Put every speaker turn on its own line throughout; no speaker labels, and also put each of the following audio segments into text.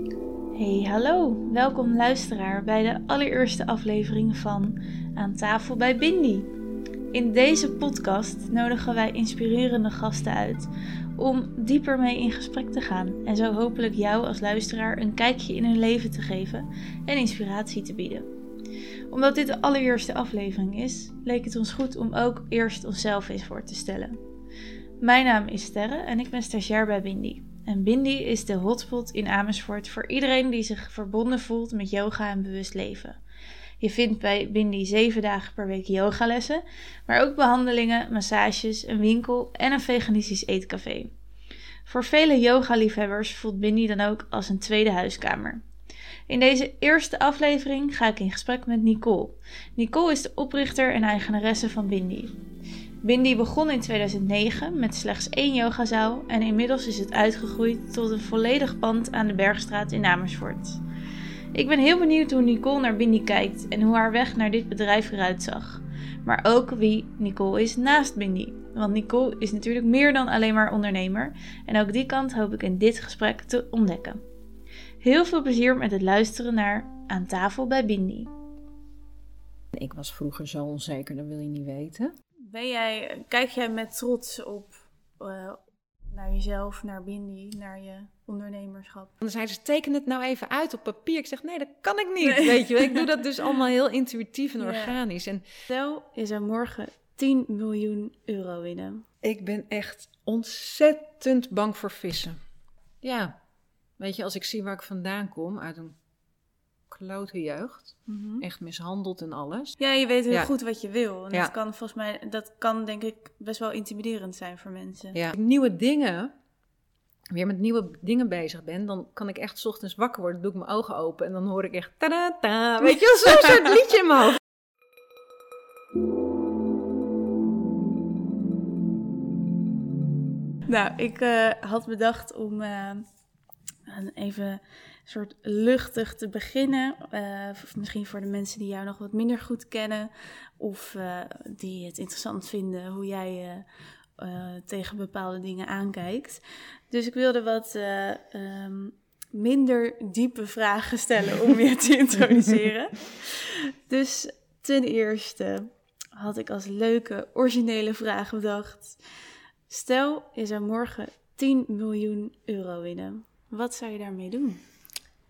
Hey, hallo. Welkom luisteraar bij de allereerste aflevering van Aan tafel bij Bindi. In deze podcast nodigen wij inspirerende gasten uit om dieper mee in gesprek te gaan en zo hopelijk jou als luisteraar een kijkje in hun leven te geven en inspiratie te bieden. Omdat dit de allereerste aflevering is, leek het ons goed om ook eerst onszelf eens voor te stellen. Mijn naam is Sterre en ik ben stagiair bij Bindi. En Bindi is de hotspot in Amersfoort voor iedereen die zich verbonden voelt met yoga en bewust leven. Je vindt bij Bindi zeven dagen per week yogalessen, maar ook behandelingen, massages, een winkel en een veganistisch eetcafé. Voor vele yoga-liefhebbers voelt Bindi dan ook als een tweede huiskamer. In deze eerste aflevering ga ik in gesprek met Nicole. Nicole is de oprichter en eigenaresse van Bindi. Bindi begon in 2009 met slechts één yogazaal en inmiddels is het uitgegroeid tot een volledig pand aan de Bergstraat in Amersfoort. Ik ben heel benieuwd hoe Nicole naar Bindi kijkt en hoe haar weg naar dit bedrijf eruit zag. Maar ook wie Nicole is naast Bindi. Want Nicole is natuurlijk meer dan alleen maar ondernemer en ook die kant hoop ik in dit gesprek te ontdekken. Heel veel plezier met het luisteren naar Aan tafel bij Bindi.
Ik was vroeger zo onzeker, dat wil je niet weten.
Ben jij, kijk jij met trots op uh, naar jezelf, naar Bindi, naar je ondernemerschap?
Dan zeiden ze, teken het nou even uit op papier. Ik zeg, nee, dat kan ik niet, weet je. Ik doe dat dus allemaal heel intuïtief en organisch. En
Stel, je zou morgen 10 miljoen euro winnen.
Ik ben echt ontzettend bang voor vissen. Ja, weet je, als ik zie waar ik vandaan kom, uit een jeugd. Mm -hmm. Echt mishandeld en alles.
Ja, je weet heel ja. goed wat je wil. En ja. dat kan volgens mij, dat kan denk ik best wel intimiderend zijn voor mensen.
Ja. Nieuwe dingen, weer met nieuwe dingen bezig ben, dan kan ik echt 's ochtends wakker worden, doe ik mijn ogen open en dan hoor ik echt ta-da-ta. Weet je, zo'n soort liedje in mijn hoofd.
Nou, ik uh, had bedacht om uh, even soort luchtig te beginnen. Uh, misschien voor de mensen die jou nog wat minder goed kennen. Of uh, die het interessant vinden hoe jij uh, tegen bepaalde dingen aankijkt. Dus ik wilde wat um, minder diepe vragen stellen om je te introduceren. dus ten eerste had ik als leuke, originele vraag bedacht. Stel, je zou morgen 10 miljoen euro winnen. Wat zou je daarmee doen?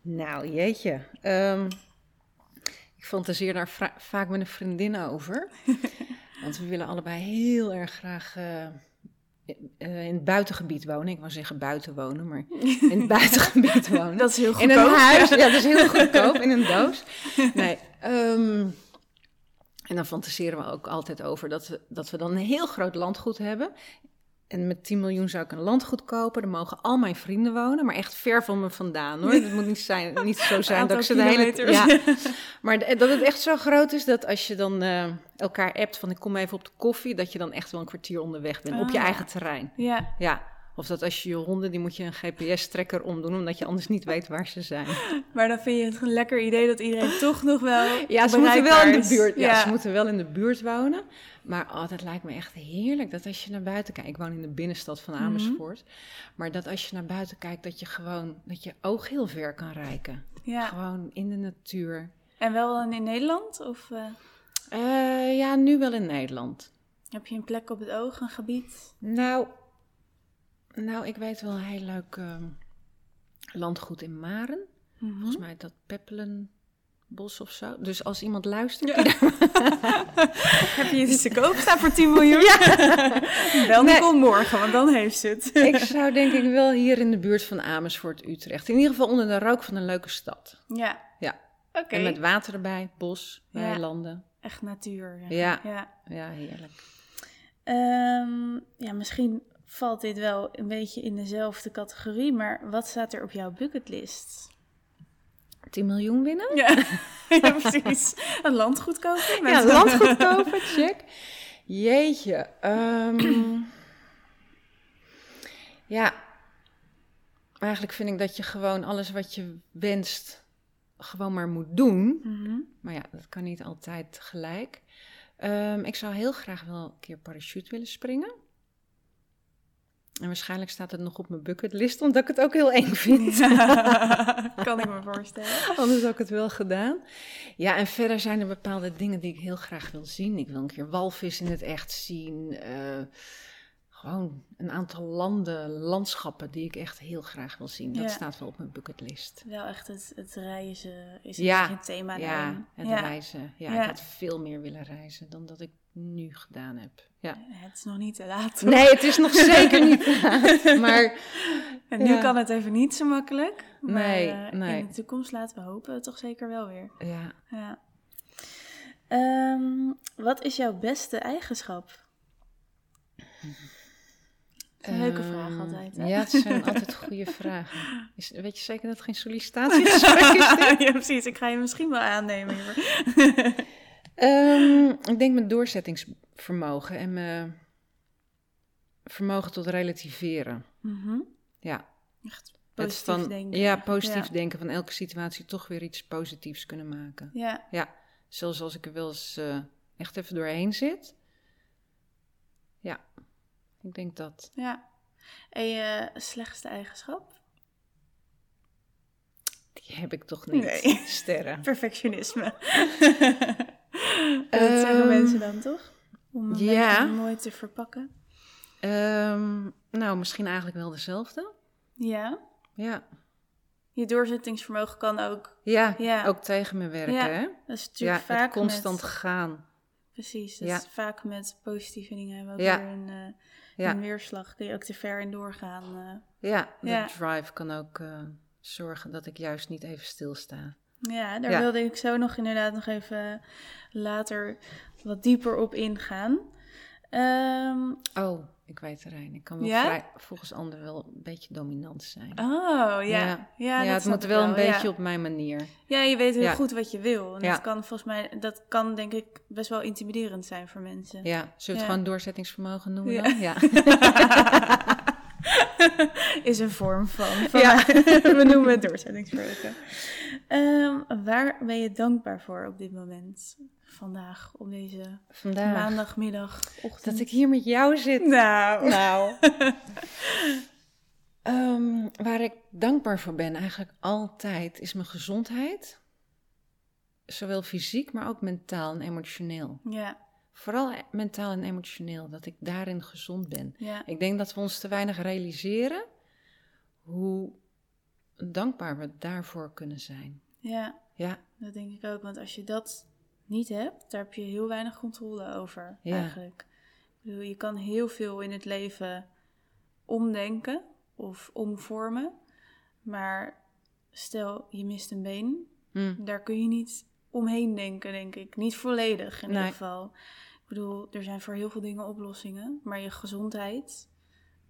Nou, jeetje. Um, ik fantaseer daar vaak met een vriendin over. Want we willen allebei heel erg graag uh, in het buitengebied wonen. Ik wou zeggen buiten wonen, maar in het buitengebied wonen.
dat is heel goedkoop.
In een huis, ja, dat is heel goedkoop, in een doos. Nee, um, en dan fantaseren we ook altijd over dat we, dat we dan een heel groot landgoed hebben. En met 10 miljoen zou ik een landgoed kopen. Dan mogen al mijn vrienden wonen, maar echt ver van me vandaan hoor. Het moet niet, zijn, niet zo zijn dat ik ze de hele ja, Maar dat het echt zo groot is dat als je dan uh, elkaar appt van ik kom even op de koffie, dat je dan echt wel een kwartier onderweg bent. Op je eigen terrein.
Ja.
ja. Of dat als je je honden, die moet je een GPS-trekker omdoen, omdat je anders niet weet waar ze zijn.
Maar dan vind je het een lekker idee dat iedereen toch nog wel.
Ja, ze moeten wel in de buurt. Ja, ja, ze moeten wel in de buurt wonen. Maar oh, dat lijkt me echt heerlijk. Dat als je naar buiten kijkt. Ik woon in de binnenstad van Amersfoort. Mm -hmm. Maar dat als je naar buiten kijkt, dat je gewoon dat je oog heel ver kan reiken.
Ja.
Gewoon in de natuur.
En wel in Nederland? Of, uh...
Uh, ja, nu wel in Nederland.
Heb je een plek op het oog, een gebied?
Nou, nou ik weet wel een heel leuk uh, landgoed in Maren. -hmm. Volgens mij dat Peppelen bos of zo. Dus als iemand luistert... Ja.
Heb je iets te koop staan voor 10 miljoen? Ja. Wel nee. Nicole morgen, want dan heeft ze het.
ik zou denk ik wel hier in de buurt van Amersfoort, Utrecht. In ieder geval onder de rook van een leuke stad.
Ja.
Ja.
Oké. Okay.
En met water erbij, bos, ja. weilanden.
Echt natuur.
Ja. Ja, ja heerlijk.
Um, ja, misschien valt dit wel een beetje in dezelfde categorie, maar wat staat er op jouw bucketlist?
10 miljoen winnen.
Ja, ja precies. Een landgoed kopen.
Ja, een landgoed kopen, check. Jeetje. Um, ja, eigenlijk vind ik dat je gewoon alles wat je wenst gewoon maar moet doen. Mm -hmm. Maar ja, dat kan niet altijd gelijk. Um, ik zou heel graag wel een keer parachute willen springen. En waarschijnlijk staat het nog op mijn bucketlist, omdat ik het ook heel eng vind.
kan ik me voorstellen.
Anders had ik het wel gedaan. Ja, en verder zijn er bepaalde dingen die ik heel graag wil zien. Ik wil een keer walvis in het echt zien. eh, gewoon een aantal landen, landschappen die ik echt heel graag wil zien. Dat
Ja.
staat wel op mijn bucketlist.
Wel echt het, het reizen is
Ja,
geen thema
Ja,
daarin.
het
ja.
reizen. Ja,
Ja.
ik had veel meer willen reizen dan dat ik nu gedaan heb. Ja.
Het is nog niet te laat.
Nee, het is nog zeker niet te laat. Maar
En nu
Ja.
kan het even niet zo makkelijk. Maar
Nee,
eh,
nee.
in de toekomst laten we hopen toch zeker wel weer.
ja,
Ja. Ehm, wat is jouw beste eigenschap? Een leuke
Ehm,
vraag altijd. Hè?
Ja, het zijn altijd goede vragen. Is, weet je zeker dat het geen sollicitatiegesprek is?
ja, precies. Ik ga je misschien wel aannemen.
Ehm, ik denk mijn doorzettingsvermogen en mijn vermogen tot relativeren.
Mhm.
Ja,
Echt positief
van,
denken.
Ja, positief
Ja.
denken van elke situatie toch weer iets positiefs kunnen maken.
Ja,
Ja, zelfs als ik er wel eens eh, echt even doorheen zit. Ja, ik denk dat.
ja. En je slechtste eigenschap?
Die heb ik toch niet.
Nee.
Sterren.
Perfectionisme. dat zeggen
Ehm,
mensen dan toch? Om een
ja.
mooi te verpakken.
Ehm, nou, misschien eigenlijk wel dezelfde.
Ja.
Ja.
Je doorzettingsvermogen kan ook.
Ja,
Ja.
ook tegen me werken,
Ja,
hè?
Dat is
Ja,
natuurlijk vaak
het constant
met...
gaan.
Precies, dat
Ja.
is vaak met positieve dingen hebben we ook
Ja.
weer een, eh,
Ja,
een weerslag. Kun je ook te ver in doorgaan. eh.
ja de
Ja.
drive kan ook eh, zorgen dat ik juist niet even stilsta.
Ja, daar
Ja.
wilde ik zo nog inderdaad nog even later wat dieper op ingaan. Ehm,
Oh, ik weet terrein. Ik kan wel
Ja?
vrij, volgens anderen wel een beetje dominant zijn.
oh, ja. Ja,
het moet wel een beetje op mijn manier.
Ja, je weet heel goed wat je wil. En dat kan volgens mij, dat kan denk ik best wel intimiderend zijn voor mensen.
Ja, zullen we het gewoon doorzettingsvermogen noemen
Ja.
dan? Ja.
Is een vorm van. van
Ja.
We noemen het doorzettingsvermogen. Ehm, waar ben je dankbaar voor op dit moment? Vandaag, op deze
Vandaag.
maandagmiddag, ochtend.
Dat ik hier met jou zit.
Nou.
Nou. Ehm, waar ik dankbaar voor ben, eigenlijk altijd, is mijn gezondheid. Zowel fysiek, maar ook mentaal en emotioneel.
Ja,
Vooral mentaal en emotioneel, dat ik daarin gezond ben.
ja,
Ik denk dat we ons te weinig realiseren hoe dankbaar we daarvoor kunnen zijn.
ja,
Ja,
dat denk ik ook. Want als je dat niet hebt, daar heb je heel weinig controle over
Ja.
eigenlijk. Ik bedoel, je kan heel veel in het leven omdenken of omvormen. Maar stel, je mist een been,
Hm.
daar kun je niet omheen denken, denk ik. Niet volledig in
Nee.
ieder geval. Ik bedoel, er zijn voor heel veel dingen oplossingen. Maar je gezondheid,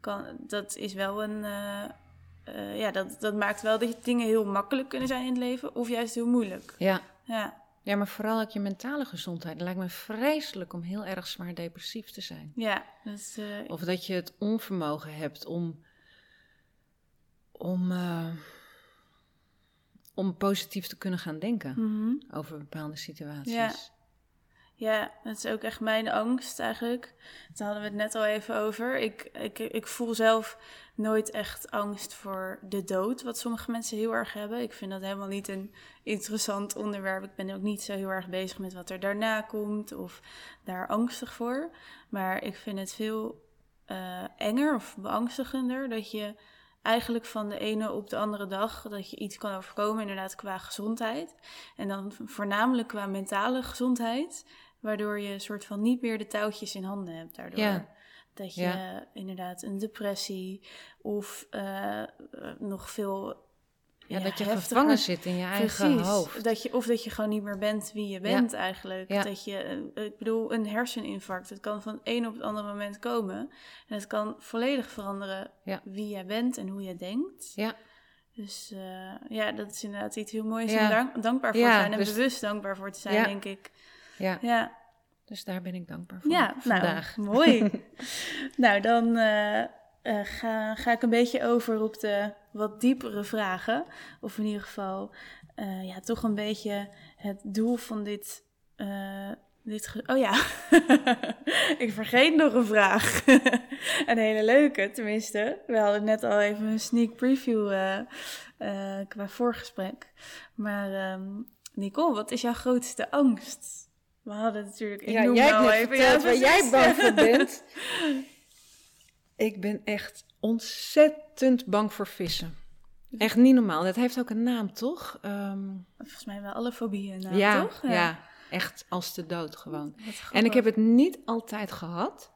kan, dat is wel een... eh, eh, ja, dat, dat maakt wel dat dingen heel makkelijk kunnen zijn in het leven. Of juist heel moeilijk.
ja.
Ja,
ja, maar vooral ook je mentale gezondheid. Het lijkt me vreselijk om heel erg zwaar depressief te zijn.
ja. Eh,
Of dat je het onvermogen hebt om, om, om positief te kunnen gaan denken
mhm.
over bepaalde situaties.
Ja. Ja, dat is ook echt mijn angst eigenlijk. Daar hadden we het net al even over. Ik, ik, ik voel zelf nooit echt angst voor de dood, wat sommige mensen heel erg hebben. Ik vind dat helemaal niet een interessant onderwerp. Ik ben ook niet zo heel erg bezig met wat er daarna komt of daar angstig voor. Maar ik vind het veel eh, enger of beangstigender dat je eigenlijk van de ene op de andere dag dat je iets kan overkomen, inderdaad qua gezondheid. En dan voornamelijk qua mentale gezondheid, waardoor je soort van niet meer de touwtjes in handen hebt daardoor.
Ja.
Dat je
Ja.
inderdaad een depressie of eh, eh, nog veel.
Ja, dat je
heftiger-
gevangen zit in je eigen
Precies.
hoofd.
Dat je, of dat je gewoon niet meer bent wie je bent eigenlijk. Dat je, eh, ik bedoel, een herseninfarct. Het kan van het een op het andere moment komen. En het kan volledig veranderen wie jij bent en hoe je denkt.
Ja,
Dus ja, dat is inderdaad iets heel moois om dank- dankbaar voor te zijn. En
dus-
bewust dankbaar voor te zijn, denk ik.
Ja.
Ja,
dus daar ben ik dankbaar voor
ja
vandaag.
nou, mooi. nou, dan eh, eh, ga, ga ik een beetje over op de wat diepere vragen. Of in ieder geval, eh, ja, toch een beetje het doel van dit, dit oh ja, ik vergeet nog een vraag. een hele leuke, tenminste. We hadden net al even een sneak preview qua voorgesprek. Maar ehm, Nicole, wat is jouw grootste angst? We hadden natuurlijk... Ik
ja,
noem
jij
nou even, ja,
waar jij bang voor bent. ik ben echt ontzettend bang voor vissen. Echt niet normaal. Dat heeft ook een naam, toch? Ehm,
Volgens mij wel alle fobieën, nou,
ja,
toch?
ja, echt als de dood gewoon. En ik heb het niet altijd gehad.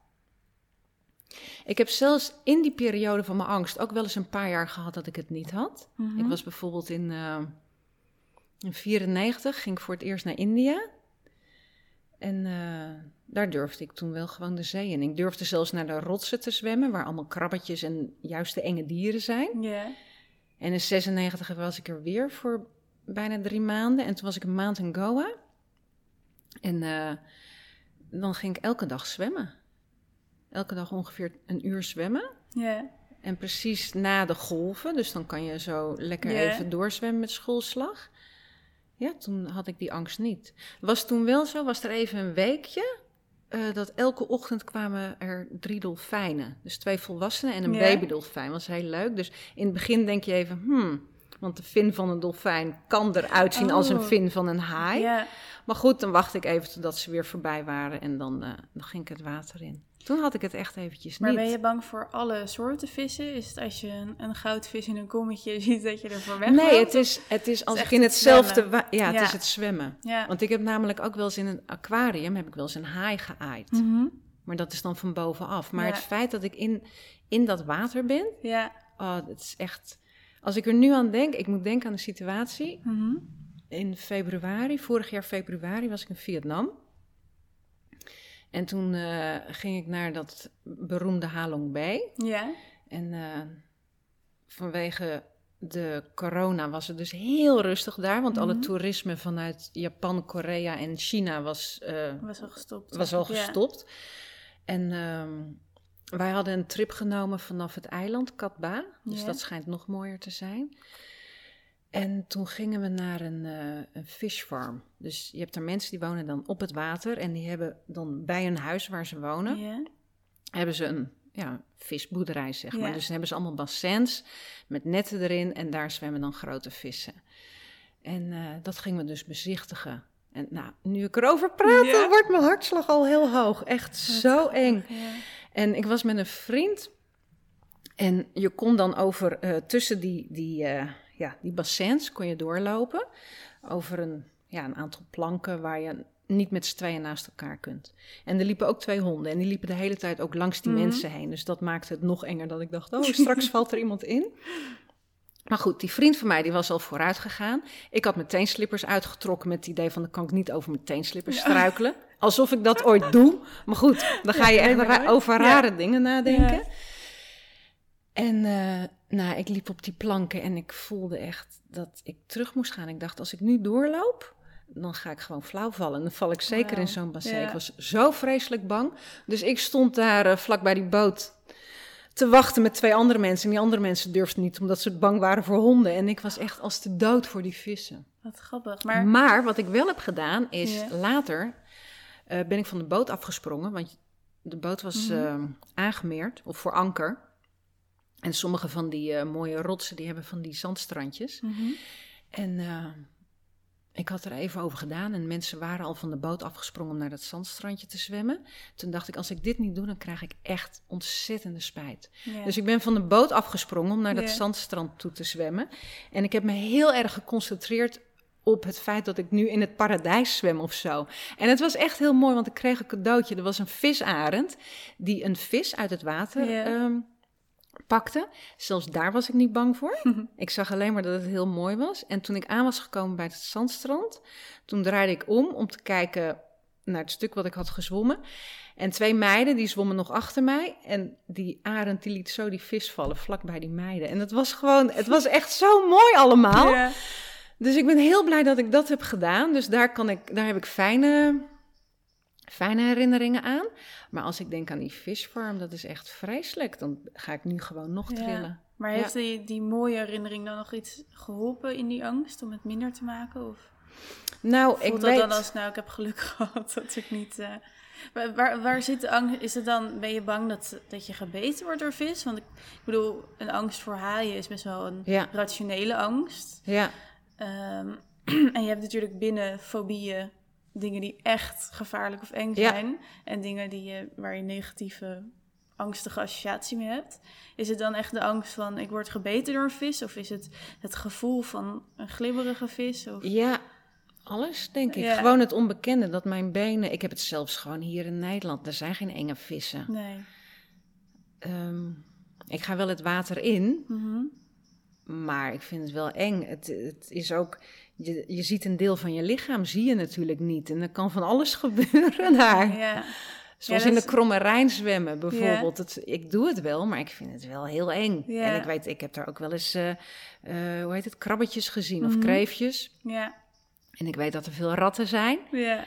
Ik heb zelfs in die periode van mijn angst ook wel eens een paar jaar gehad dat ik het niet had.
Mhm.
Ik was bijvoorbeeld in, eh in 94, ging ik voor het eerst naar India. En eh, daar durfde ik toen wel gewoon de zee in. Ik durfde zelfs naar de rotsen te zwemmen, waar allemaal krabbetjes en juist de enge dieren zijn. En in 96 was ik er weer voor bijna drie maanden. En toen was ik een maand in Goa. En eh, dan ging ik elke dag zwemmen. Elke dag ongeveer een uur zwemmen.
Ja.
En precies na de golven, dus dan kan je zo lekker even doorzwemmen met schoolslag. Ja, toen had ik die angst niet. Was toen wel zo, was er even een weekje eh, dat elke ochtend kwamen er drie dolfijnen. Dus twee volwassenen en een
Ja.
babydolfijn. was heel leuk. Dus in het begin denk je even, hmm, want de fin van een dolfijn kan eruit zien als een
Oh.
fin van een haai.
Ja.
Maar goed, dan wacht ik even totdat ze weer voorbij waren en dan, eh, dan ging ik het water in. Toen had ik het echt eventjes
Maar
niet.
ben je bang voor alle soorten vissen? Is het als je een, een goudvis in een kommetje ziet dat je ervoor weg
Nee, het is, het is als ik in
het
hetzelfde... Ja, het is het zwemmen.
Ja.
Want ik heb namelijk ook wel eens in een aquarium... heb ik wel eens een haai geaaid.
Mhm.
Maar dat is dan van bovenaf. Maar
Ja.
het feit dat ik in, in dat water ben...
Ja.
Oh, het is echt... Als ik er nu aan denk... Ik moet denken aan de situatie.
Mhm.
In februari, vorig jaar februari, was ik in Vietnam. En toen eh, ging ik naar dat beroemde Halong Bay.
Ja.
En eh, vanwege de corona was het dus heel rustig daar. Want alle
Mhm.
toerisme vanuit Japan, Korea en China was, eh,
Was al gestopt.
was al
Ja.
gestopt. En ehm, wij hadden een trip genomen vanaf het eiland Katba. Dus
Ja.
dat schijnt nog mooier te zijn. En toen gingen we naar een, eh een fishfarm. Dus je hebt er mensen die wonen dan op het water. En die hebben dan bij hun huis waar ze wonen hebben ze een ja, visboerderij, zeg maar. Dus dan hebben ze allemaal bassins met netten erin en daar zwemmen dan grote vissen. En eh, dat gingen we dus bezichtigen. En nou, nu ik erover praat, wordt mijn hartslag al heel hoog. Echt zo eng.
Ja.
En ik was met een vriend. En je kon dan over eh, tussen die, die, ja, die bassins kon je doorlopen. Over een, ja, een aantal planken waar je niet met z'n tweeën naast elkaar kunt. En er liepen ook twee honden. En die liepen de hele tijd ook langs die
Mhm.
mensen heen. Dus dat maakte het nog enger dat ik dacht, oh, straks valt er iemand in. Maar goed, die vriend van mij die was al vooruit gegaan. Ik had mijn teenslippers uitgetrokken met het idee van... dan kan ik niet over mijn teenslippers struikelen. Alsof ik dat ooit doe. Maar goed, dan ga je
Ja,
echt ra- over
Ja.
rare dingen nadenken. En eh, nou, ik liep op die planken en ik voelde echt dat ik terug moest gaan. Ik dacht, als ik nu doorloop, dan ga ik gewoon flauw vallen. Dan val ik zeker in zo'n bassin.
Ja.
Ik was zo vreselijk bang. Dus ik stond daar eh, vlak bij die boot te wachten met twee andere mensen. En die andere mensen durfden niet, omdat ze bang waren voor honden. En ik was echt als de dood voor die vissen.
Wat grappig. Maar
Maar wat ik wel heb gedaan, is
Ja.
later eh, ben ik van de boot afgesprongen. Want de boot was
Mhm.
eh, aangemeerd, of voor anker. En sommige van die eh, mooie rotsen, die hebben van die zandstrandjes.
Mhm.
En eh, ik had er even over gedaan en mensen waren al van de boot afgesprongen om naar dat zandstrandje te zwemmen. Toen dacht ik, als ik dit niet doe, dan krijg ik echt ontzettende spijt. Dus ik ben van de boot afgesprongen om naar dat zandstrand toe te zwemmen. En ik heb me heel erg geconcentreerd op het feit dat ik nu in het paradijs zwem of zo. En het was echt heel mooi, want ik kreeg een cadeautje. Er was een visarend die een vis uit het water ehm, pakte. Zelfs daar was ik niet bang voor. ik zag alleen maar dat het heel mooi was. En toen ik aan was gekomen bij het zandstrand, toen draaide ik om om te kijken naar het stuk wat ik had gezwommen. En twee meiden, die zwommen nog achter mij. En die arend, die liet zo die vis vallen vlak bij die meiden. En het was gewoon, het was echt zo mooi allemaal.
Ja.
Dus ik ben heel blij dat ik dat heb gedaan. Dus daar, kan ik, daar heb ik fijne, fijne herinneringen aan. Maar als ik denk aan die fishfarm, dat is echt vreselijk. Dan ga ik nu gewoon nog
Ja.
trillen.
Maar heeft die, die mooie herinnering dan nog iets geholpen in die angst om het minder te maken? Of?
Nou,
Voelt
ik
dat
weet...
dan als, nou, ik heb geluk gehad dat ik niet... eh, waar, waar, zit de angst? Is het dan, ben je bang dat, dat je gebeten wordt door vis? Want ik, ik bedoel, een angst voor haaien is best wel een
Ja,
rationele angst.
ja,
Ehm, en je hebt natuurlijk binnen fobieën dingen die echt gevaarlijk of eng
Ja.
zijn. En dingen die je, waar je negatieve, angstige associatie mee hebt. Is het dan echt de angst van ik word gebeten door een vis? Of is het het gevoel van een glibberige vis? Of...
ja. Alles, denk ik.
Ja.
Gewoon het onbekende, dat mijn benen... Ik heb het zelfs gewoon hier in Nederland. Er zijn geen enge vissen.
Nee.
Ehm, ik ga wel het water in,
Mhm.
maar ik vind het wel eng. Het, het is ook... Je, je ziet een deel van je lichaam, zie je natuurlijk niet. En er kan van alles gebeuren daar.
Ja.
Zoals
Ja,
in de Kromme Rijn zwemmen bijvoorbeeld. Het, ik doe het wel, maar ik vind het wel heel eng.
Ja.
En ik weet, ik heb daar ook wel eens, eh, eh, hoe heet het, krabbetjes gezien of
Mhm.
kreefjes.
Ja.
En ik weet dat er veel ratten zijn.
Ja.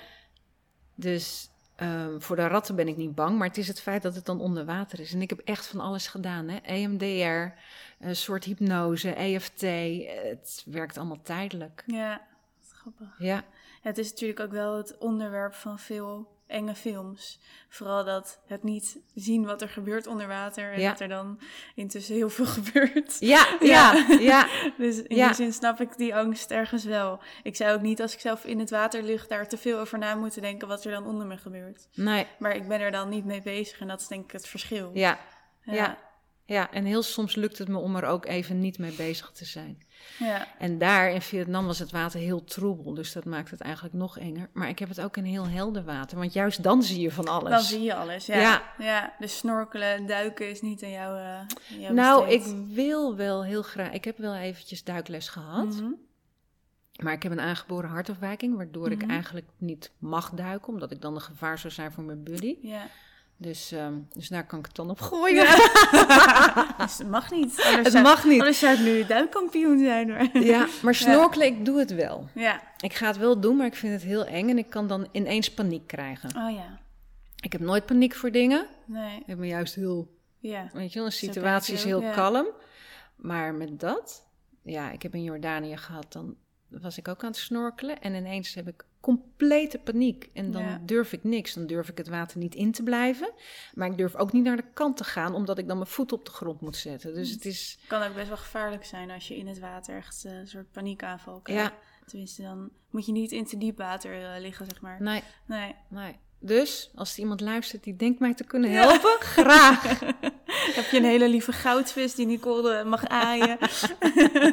Dus ehm, voor de ratten ben ik niet bang, maar het is het feit dat het dan onder water is. En ik heb echt van alles gedaan, hè. EMDR, een soort hypnose, EFT. Het werkt allemaal tijdelijk.
Ja. Grappig.
Ja,
Het is natuurlijk ook wel het onderwerp van veel enge films. Vooral dat het niet zien wat er gebeurt onder water. En
Ja.
dat er dan intussen heel veel gebeurt.
ja, ja, ja.
Dus in
Ja.
die zin snap ik die angst ergens wel. Ik zou ook niet als ik zelf in het water lig daar te veel over na moeten denken wat er dan onder me gebeurt.
Nee,
Maar ik ben er dan niet mee bezig en dat is denk ik het verschil.
ja,
Ja.
Ja. En heel soms lukt het me om er ook even niet mee bezig te zijn.
ja.
En daar in Vietnam was het water heel troebel, dus dat maakt het eigenlijk nog enger. Maar ik heb het ook in heel helder water, want juist dan zie je van alles.
Dan zie je alles. Ja.
Ja.
ja. Dus snorkelen en duiken is niet aan jou. eh, aan jou
nou, ik wil wel heel graag. Ik heb wel eventjes duikles gehad,
Mhm.
maar ik heb een aangeboren hartafwijking, waardoor ik
Mhm.
eigenlijk niet mag duiken, omdat ik dan een gevaar zou zijn voor mijn buddy.
Ja.
Dus, ehm, dus daar kan ik het dan op gooien.
Dus het mag niet. Anders
Het
zou,
mag niet.
Anders zou ik nu duikkampioen zijn. Maar...
Ja, maar snorkelen, ik doe het wel.
Ja.
Ik ga het wel doen, maar ik vind het heel eng en ik kan dan ineens paniek krijgen.
Oh ja.
Ik heb nooit paniek voor dingen.
Nee.
Ik ben juist heel
Ja.
Weet je wel, een
Zo
situatie is heel
ja.
kalm. Maar met dat, ja, ik heb in Jordanië gehad, dan was ik ook aan het snorkelen. En ineens heb ik complete paniek. En dan
Ja.
durf ik niks. Dan durf ik het water niet in te blijven. Maar ik durf ook niet naar de kant te gaan, omdat ik dan mijn voet op de grond moet zetten. Dus het is,
kan ook best wel gevaarlijk zijn als je in het water echt eh, een soort paniekaanval krijgt.
ja,
Tenminste, dan moet je niet in te diep water eh, liggen, zeg maar.
nee,
Nee.
nee. Dus, als er iemand luistert die denkt mij te kunnen
Ja.
helpen, graag.
Heb je een hele lieve goudvis die Nicole eh, mag aaien.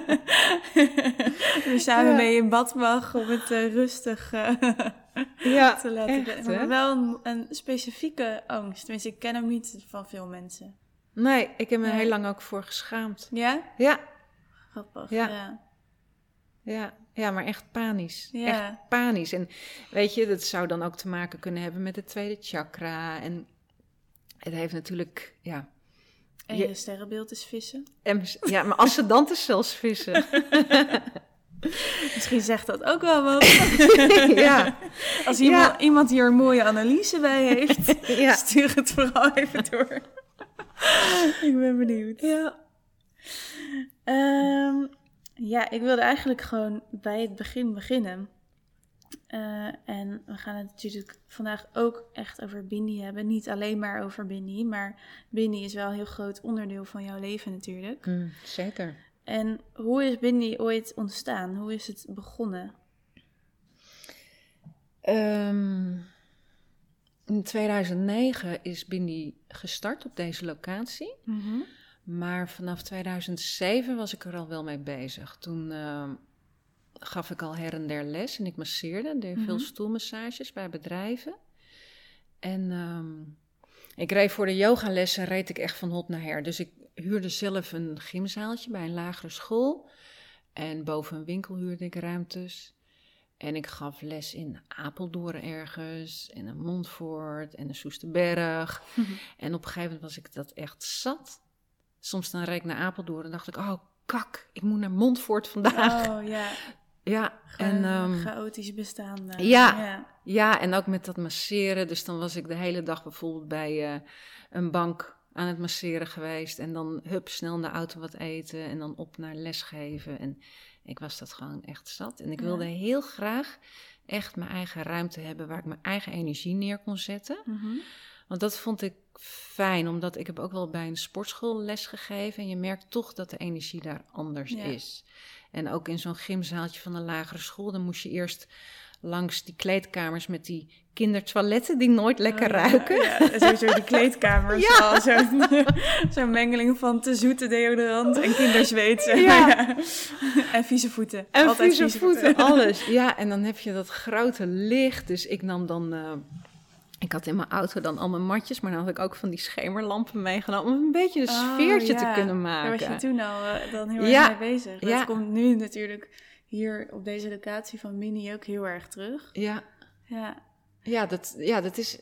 dus samen
Ja.
mee in bad mag om het eh, rustig eh,
Ja,
te laten
echt,
Maar wel een, een specifieke angst. Tenminste, ik ken hem niet van veel mensen.
Nee, ik heb me
Nee.
heel lang ook voor geschaamd.
Ja?
Ja,
Grappig.
Ja.
ja.
Ja, ja, maar echt panisch.
Ja.
Echt panisch. En weet je, dat zou dan ook te maken kunnen hebben met het tweede chakra. En het heeft natuurlijk, ja.
En
Je-
je sterrenbeeld is vissen.
En, ja, maar ascendanten zelfs vissen.
Misschien zegt dat ook wel wat.
ja,
Als iemand, iemand hier een mooie analyse bij heeft,
ja.
stuur het vooral even door. ik ben benieuwd.
Ja.
Ehm, ja, ik wilde eigenlijk gewoon bij het begin beginnen. Eh, en we gaan het natuurlijk vandaag ook echt over Bindi hebben. Niet alleen maar over Bindi, maar Bindi is wel een heel groot onderdeel van jouw leven natuurlijk.
Mm, zeker.
En hoe is Bindi ooit ontstaan? Hoe is het begonnen?
Ehm, in 2009 is Bindi gestart op deze locatie. Maar vanaf 2007 was ik er al wel mee bezig. Toen ehm, gaf ik al her en der les en ik masseerde. Deed veel
Mhm.
stoelmassages bij bedrijven. En ehm, ik reed voor de yogalessen reed ik echt van hot naar her. Dus ik huurde zelf een gymzaaltje bij een lagere school. En boven een winkel huurde ik ruimtes. En ik gaf les in Apeldoorn ergens, en in Montfort en in Soesterberg. En op een gegeven moment was ik dat echt zat. Soms dan reed ik naar Apeldoorn en dacht ik, oh kak, ik moet naar Montfort vandaag.
Oh ja,
Ja, en,
en,
ehm,
chaotisch bestaan. daar.
Ja.
ja.
ja, en ook met dat masseren. Dus dan was ik de hele dag bijvoorbeeld bij eh, een bank aan het masseren geweest. En dan hup, snel naar de auto wat eten en dan op naar lesgeven. En Ik was dat gewoon echt zat. En ik
Ja.
wilde heel graag echt mijn eigen ruimte hebben waar ik mijn eigen energie neer kon zetten.
Mhm.
Want dat vond ik fijn, omdat ik heb ook wel bij een sportschool les gegeven. En je merkt toch dat de energie daar anders
Ja.
is. En ook in zo'n gymzaaltje van een lagere school, dan moest je eerst langs die kleedkamers met die kindertoiletten die nooit lekker
Oh, ja,
ruiken.
Ja, sowieso die kleedkamers.
Ja.
al Zo'n mengeling van te zoete deodorant en kinderzweet.
ja.
En vieze voeten.
En
Altijd
vieze voeten, alles. Ja, en dan heb je dat grote licht. Dus ik nam dan... eh, ik had in mijn auto dan al mijn matjes, maar dan had ik ook van die schemerlampen meegenomen... om een beetje een
Oh,
sfeertje
ja.
te kunnen
Daar was
maken.
je toen al eh, dan heel
Ja.
erg mee bezig. Dat
Ja.
komt nu natuurlijk hier op deze locatie van Mini ook heel erg terug.
Ja,
Ja,
ja, dat, ja, dat is...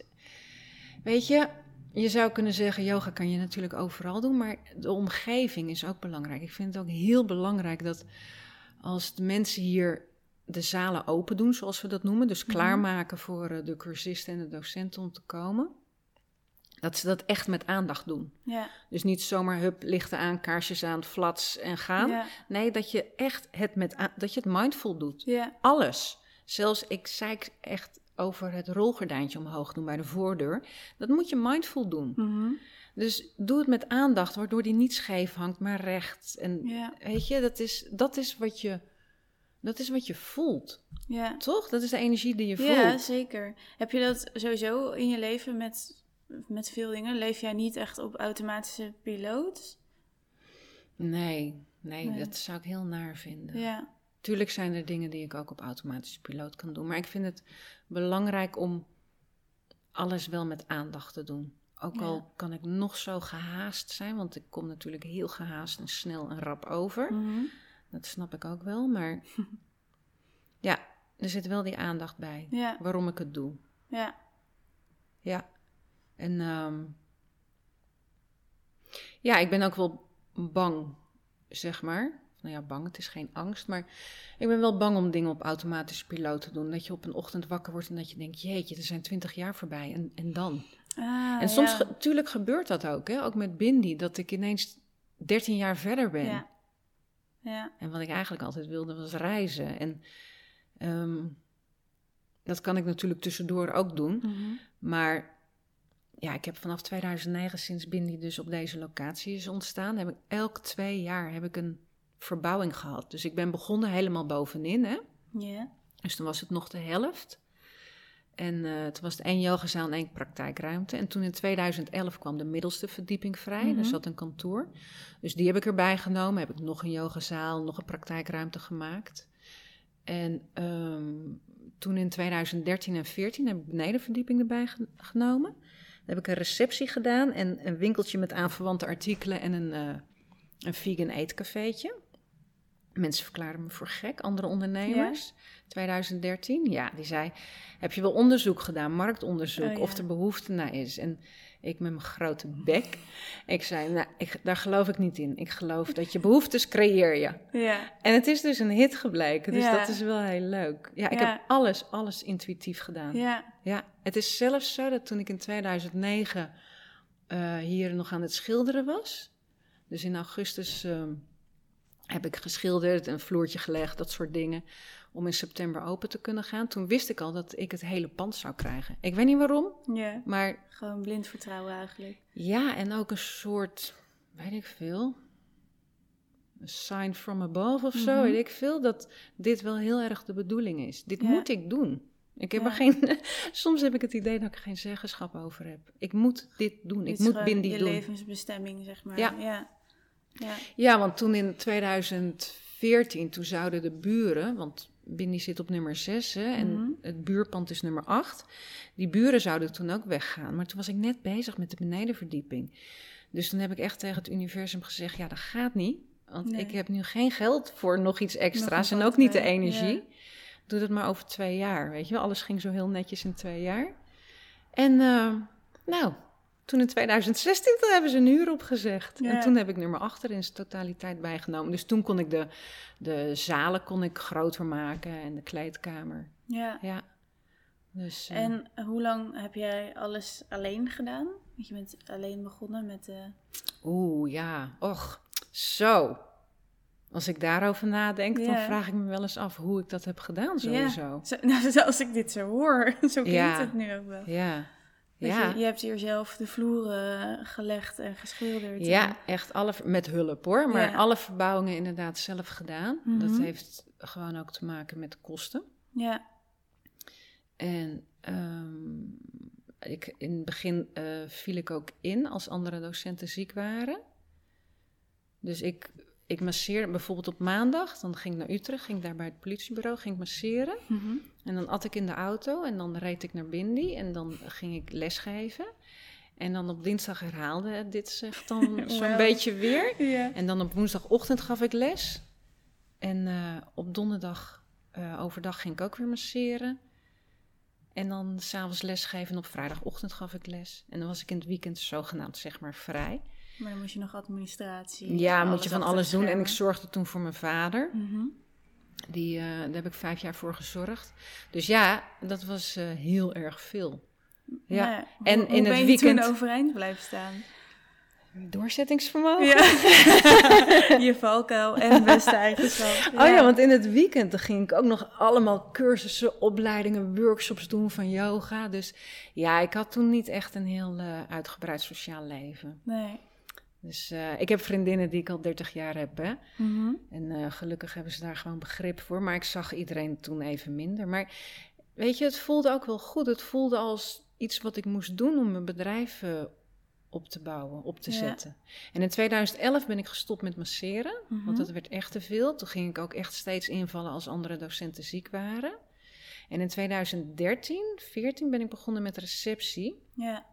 Weet je, je zou kunnen zeggen, yoga kan je natuurlijk overal doen... maar de omgeving is ook belangrijk. Ik vind het ook heel belangrijk dat als de mensen hier de zalen open doen, zoals we dat noemen... dus
Mhm.
klaarmaken voor eh, de cursisten en de docenten om te komen... dat ze dat echt met aandacht doen.
ja,
Dus niet zomaar hup, lichten aan, kaarsjes aan, flats en gaan.
ja,
Nee, dat je echt het, met dat je het mindful doet.
ja,
Alles. Zelfs, ik zei echt over het rolgordijntje omhoog doen bij de voordeur. Dat moet je mindful doen.
mhm,
Dus doe het met aandacht, waardoor die niet scheef hangt, maar recht. En weet je, dat is, dat is wat je... Dat is wat je voelt,
ja.
toch? Dat is de energie die je voelt.
Ja, zeker. Heb je dat sowieso in je leven met, met veel dingen? Leef jij niet echt op automatische piloot?
Nee, nee,
Nee.
dat zou ik heel naar vinden.
Ja,
Tuurlijk zijn er dingen die ik ook op automatische piloot kan doen. Maar ik vind het belangrijk om alles wel met aandacht te doen. Ook
Ja.
al kan ik nog zo gehaast zijn, want ik kom natuurlijk heel gehaast en snel en rap over.
mhm,
Dat snap ik ook wel, maar ja, er zit wel die aandacht bij
ja,
waarom ik het doe.
ja,
Ja, en ehm, ja, ik ben ook wel bang, zeg maar. Nou ja, bang, het is geen angst, maar ik ben wel bang om dingen op automatische piloot te doen. Dat je op een ochtend wakker wordt en dat je denkt, jeetje, er zijn twintig jaar voorbij en, en dan?
Ah,
en soms,
ja.
ge- tuurlijk gebeurt dat ook, hè? ook met Bindi, dat ik ineens 13 jaar verder ben.
Ja. Ja,
En wat ik eigenlijk altijd wilde was reizen. En ehm, dat kan ik natuurlijk tussendoor ook doen.
mhm,
Maar ja, ik heb vanaf 2009, sinds Bindi dus op deze locatie is ontstaan, heb ik elk twee jaar heb ik een verbouwing gehad. Dus ik ben begonnen helemaal bovenin, hè.
ja,
Dus toen was het nog de helft. En eh, toen was het één yogazaal en één praktijkruimte. En toen in 2011 kwam de middelste verdieping vrij.
Mhm.
Daar zat een kantoor. Dus die heb ik erbij genomen. Heb ik nog een yogazaal, nog een praktijkruimte gemaakt. En ehm, toen in 2013 en 14 heb ik benedenverdieping erbij ge- genomen. Dan heb ik een receptie gedaan en een winkeltje met aanverwante artikelen en een, eh, een vegan eetcafeetje. Mensen verklaarden me voor gek, andere ondernemers. 2013, ja, die zei: Heb je wel onderzoek gedaan, marktonderzoek,
Oh, ja.
of er behoefte naar is? En ik met mijn grote bek, ik zei: Nou, ik, daar geloof ik niet in. Ik geloof dat je behoeftes creëer je.
ja,
En het is dus een hit gebleken, dus
Ja.
dat is wel heel leuk. Ja, ik heb alles, alles intuïtief gedaan.
ja,
Ja, het is zelfs zo dat toen ik in 2009 eh, hier nog aan het schilderen was. Dus in augustus ehm, heb ik geschilderd, een vloertje gelegd, dat soort dingen. Om in september open te kunnen gaan. Toen wist ik al dat ik het hele pand zou krijgen. Ik weet niet waarom,
ja.
maar
Gewoon blind vertrouwen eigenlijk.
ja, en ook een soort, weet ik veel, een sign from above of zo,
Mhm.
weet ik veel, dat dit wel heel erg de bedoeling is. Dit
Ja.
moet ik doen. Ik heb
Ja.
er geen, soms heb ik het idee dat ik er geen zeggenschap over heb. Ik moet dit doen, ik
Dit
moet Bindi
je
doen.
levensbestemming, zeg maar.
Ja.
ja. Ja,
Ja, want toen in 2014, toen zouden de buren, want Bindi zit op nummer 6 hè, en
Mhm.
het buurpand is nummer 8. Die buren zouden toen ook weggaan. Maar toen was ik net bezig met de benedenverdieping. Dus toen heb ik echt tegen het universum gezegd, ja, dat gaat niet. Want
Nee.
ik heb nu geen geld voor nog iets extra's en ook niet de energie.
ja.
Doe dat maar over twee jaar, weet je wel. Alles ging zo heel netjes in twee jaar. En eh, nou, toen in 2016 toen hebben ze een huur opgezegd.
Ja.
En toen heb ik nummer 8 er in zijn totaliteit bijgenomen. Dus toen kon ik de, de zalen kon ik groter maken en de kleedkamer.
ja.
Ja. Dus, eh,
En hoe lang heb jij alles alleen gedaan? Want je bent alleen begonnen met de...
Oeh, ja. Och, zo. Als ik daarover nadenk, dan
Ja.
vraag ik me wel eens af hoe ik dat heb gedaan sowieso.
Zo, nou, als ik dit zo hoor, zo klinkt
Ja.
het nu ook wel.
Ja. Ja.
Je, je hebt hier zelf de vloeren gelegd en geschilderd.
Ja, echt alle, met hulp hoor. Maar
Ja.
alle verbouwingen inderdaad zelf gedaan. Dat
Mhm.
heeft gewoon ook te maken met kosten.
Ja,
En ehm, ik, in het begin eh, viel ik ook in als andere docenten ziek waren. Dus ik, ik masseerde bijvoorbeeld op maandag. Dan ging ik naar Utrecht, ging ik daar bij het politiebureau, ging ik masseren.
Mhm.
En dan at ik in de auto en dan reed ik naar Bindi en dan ging ik lesgeven. En dan op dinsdag herhaalde het dit zich dan zo'n beetje weer. En dan op woensdagochtend gaf ik les. En eh, op donderdag eh, overdag ging ik ook weer masseren. En dan s'avonds lesgeven en op vrijdagochtend gaf ik les. En dan was ik in het weekend zogenaamd zeg maar vrij.
Maar dan moet je nog administratie.
Ja, moet je van alles doen. En ik zorgde toen voor mijn vader.
Mhm.
Die, eh, daar heb ik vijf jaar voor gezorgd. Dus ja, dat was eh, heel erg veel. Ja.
Ja.
En
Hoe-
in
hoe
het
ben je
weekend-
toen overeind blijven staan?
Doorzettingsvermogen.
Ja. je valkuil en beste eigenschap.
Oh ja, want in het weekend dan ging ik ook nog allemaal cursussen, opleidingen, workshops doen van yoga. Dus ja, ik had toen niet echt een heel eh, uitgebreid sociaal leven.
Nee.
Dus eh, ik heb vriendinnen die ik al 30 jaar heb. Hè?
Mhm.
En eh, gelukkig hebben ze daar gewoon begrip voor. Maar ik zag iedereen toen even minder. Maar weet je, het voelde ook wel goed. Het voelde als iets wat ik moest doen om mijn bedrijf eh, op te bouwen, op te
Ja.
zetten. En in 2011 ben ik gestopt met masseren.
Mhm.
Want dat werd echt te veel. Toen ging ik ook echt steeds invallen als andere docenten ziek waren. En in 2013, 14 ben ik begonnen met receptie.
Ja.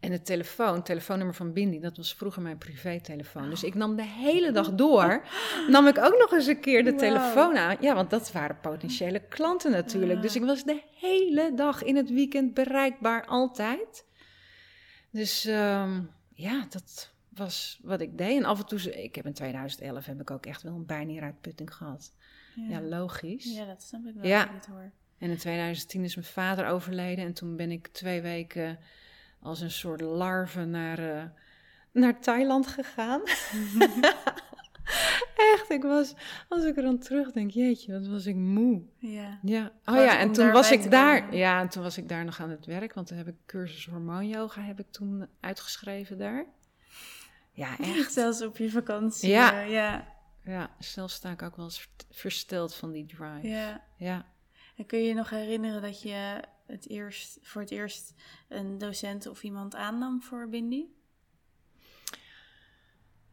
En het telefoon, telefoonnummer van Bindi, dat was vroeger mijn privételefoon. Dus ik nam de hele dag door, nam ik ook nog eens een keer de telefoon aan. Ja, want dat waren potentiële klanten natuurlijk.
Ja.
Dus ik was de hele dag in het weekend bereikbaar, altijd. Dus ehm, ja, dat was wat ik deed. En af en toe, ik heb in 2011 heb ik ook echt wel een bijnieruitputting gehad. Ja, logisch.
Ja, dat snap ik wel
Ja.
ik hoor.
En in 2010 is mijn vader overleden. En toen ben ik twee weken als een soort larve naar, eh, naar Thailand gegaan. Echt, ik was, als ik er aan terugdenk, jeetje, wat was ik moe.
Ja.
Ja, oh ja, en toen was ik daar,
komen.
ja, en toen was ik daar nog aan het werk, want toen heb ik cursus hormoonyoga heb ik toen uitgeschreven daar. Ja, echt.
Zelfs op je vakantie.
Ja.
eh, ja.
Ja, zelf sta ik ook wel eens versteld van die drive.
ja.
ja.
En kun je je nog herinneren dat je het eerst, voor het eerst een docent of iemand aannam voor Bindi?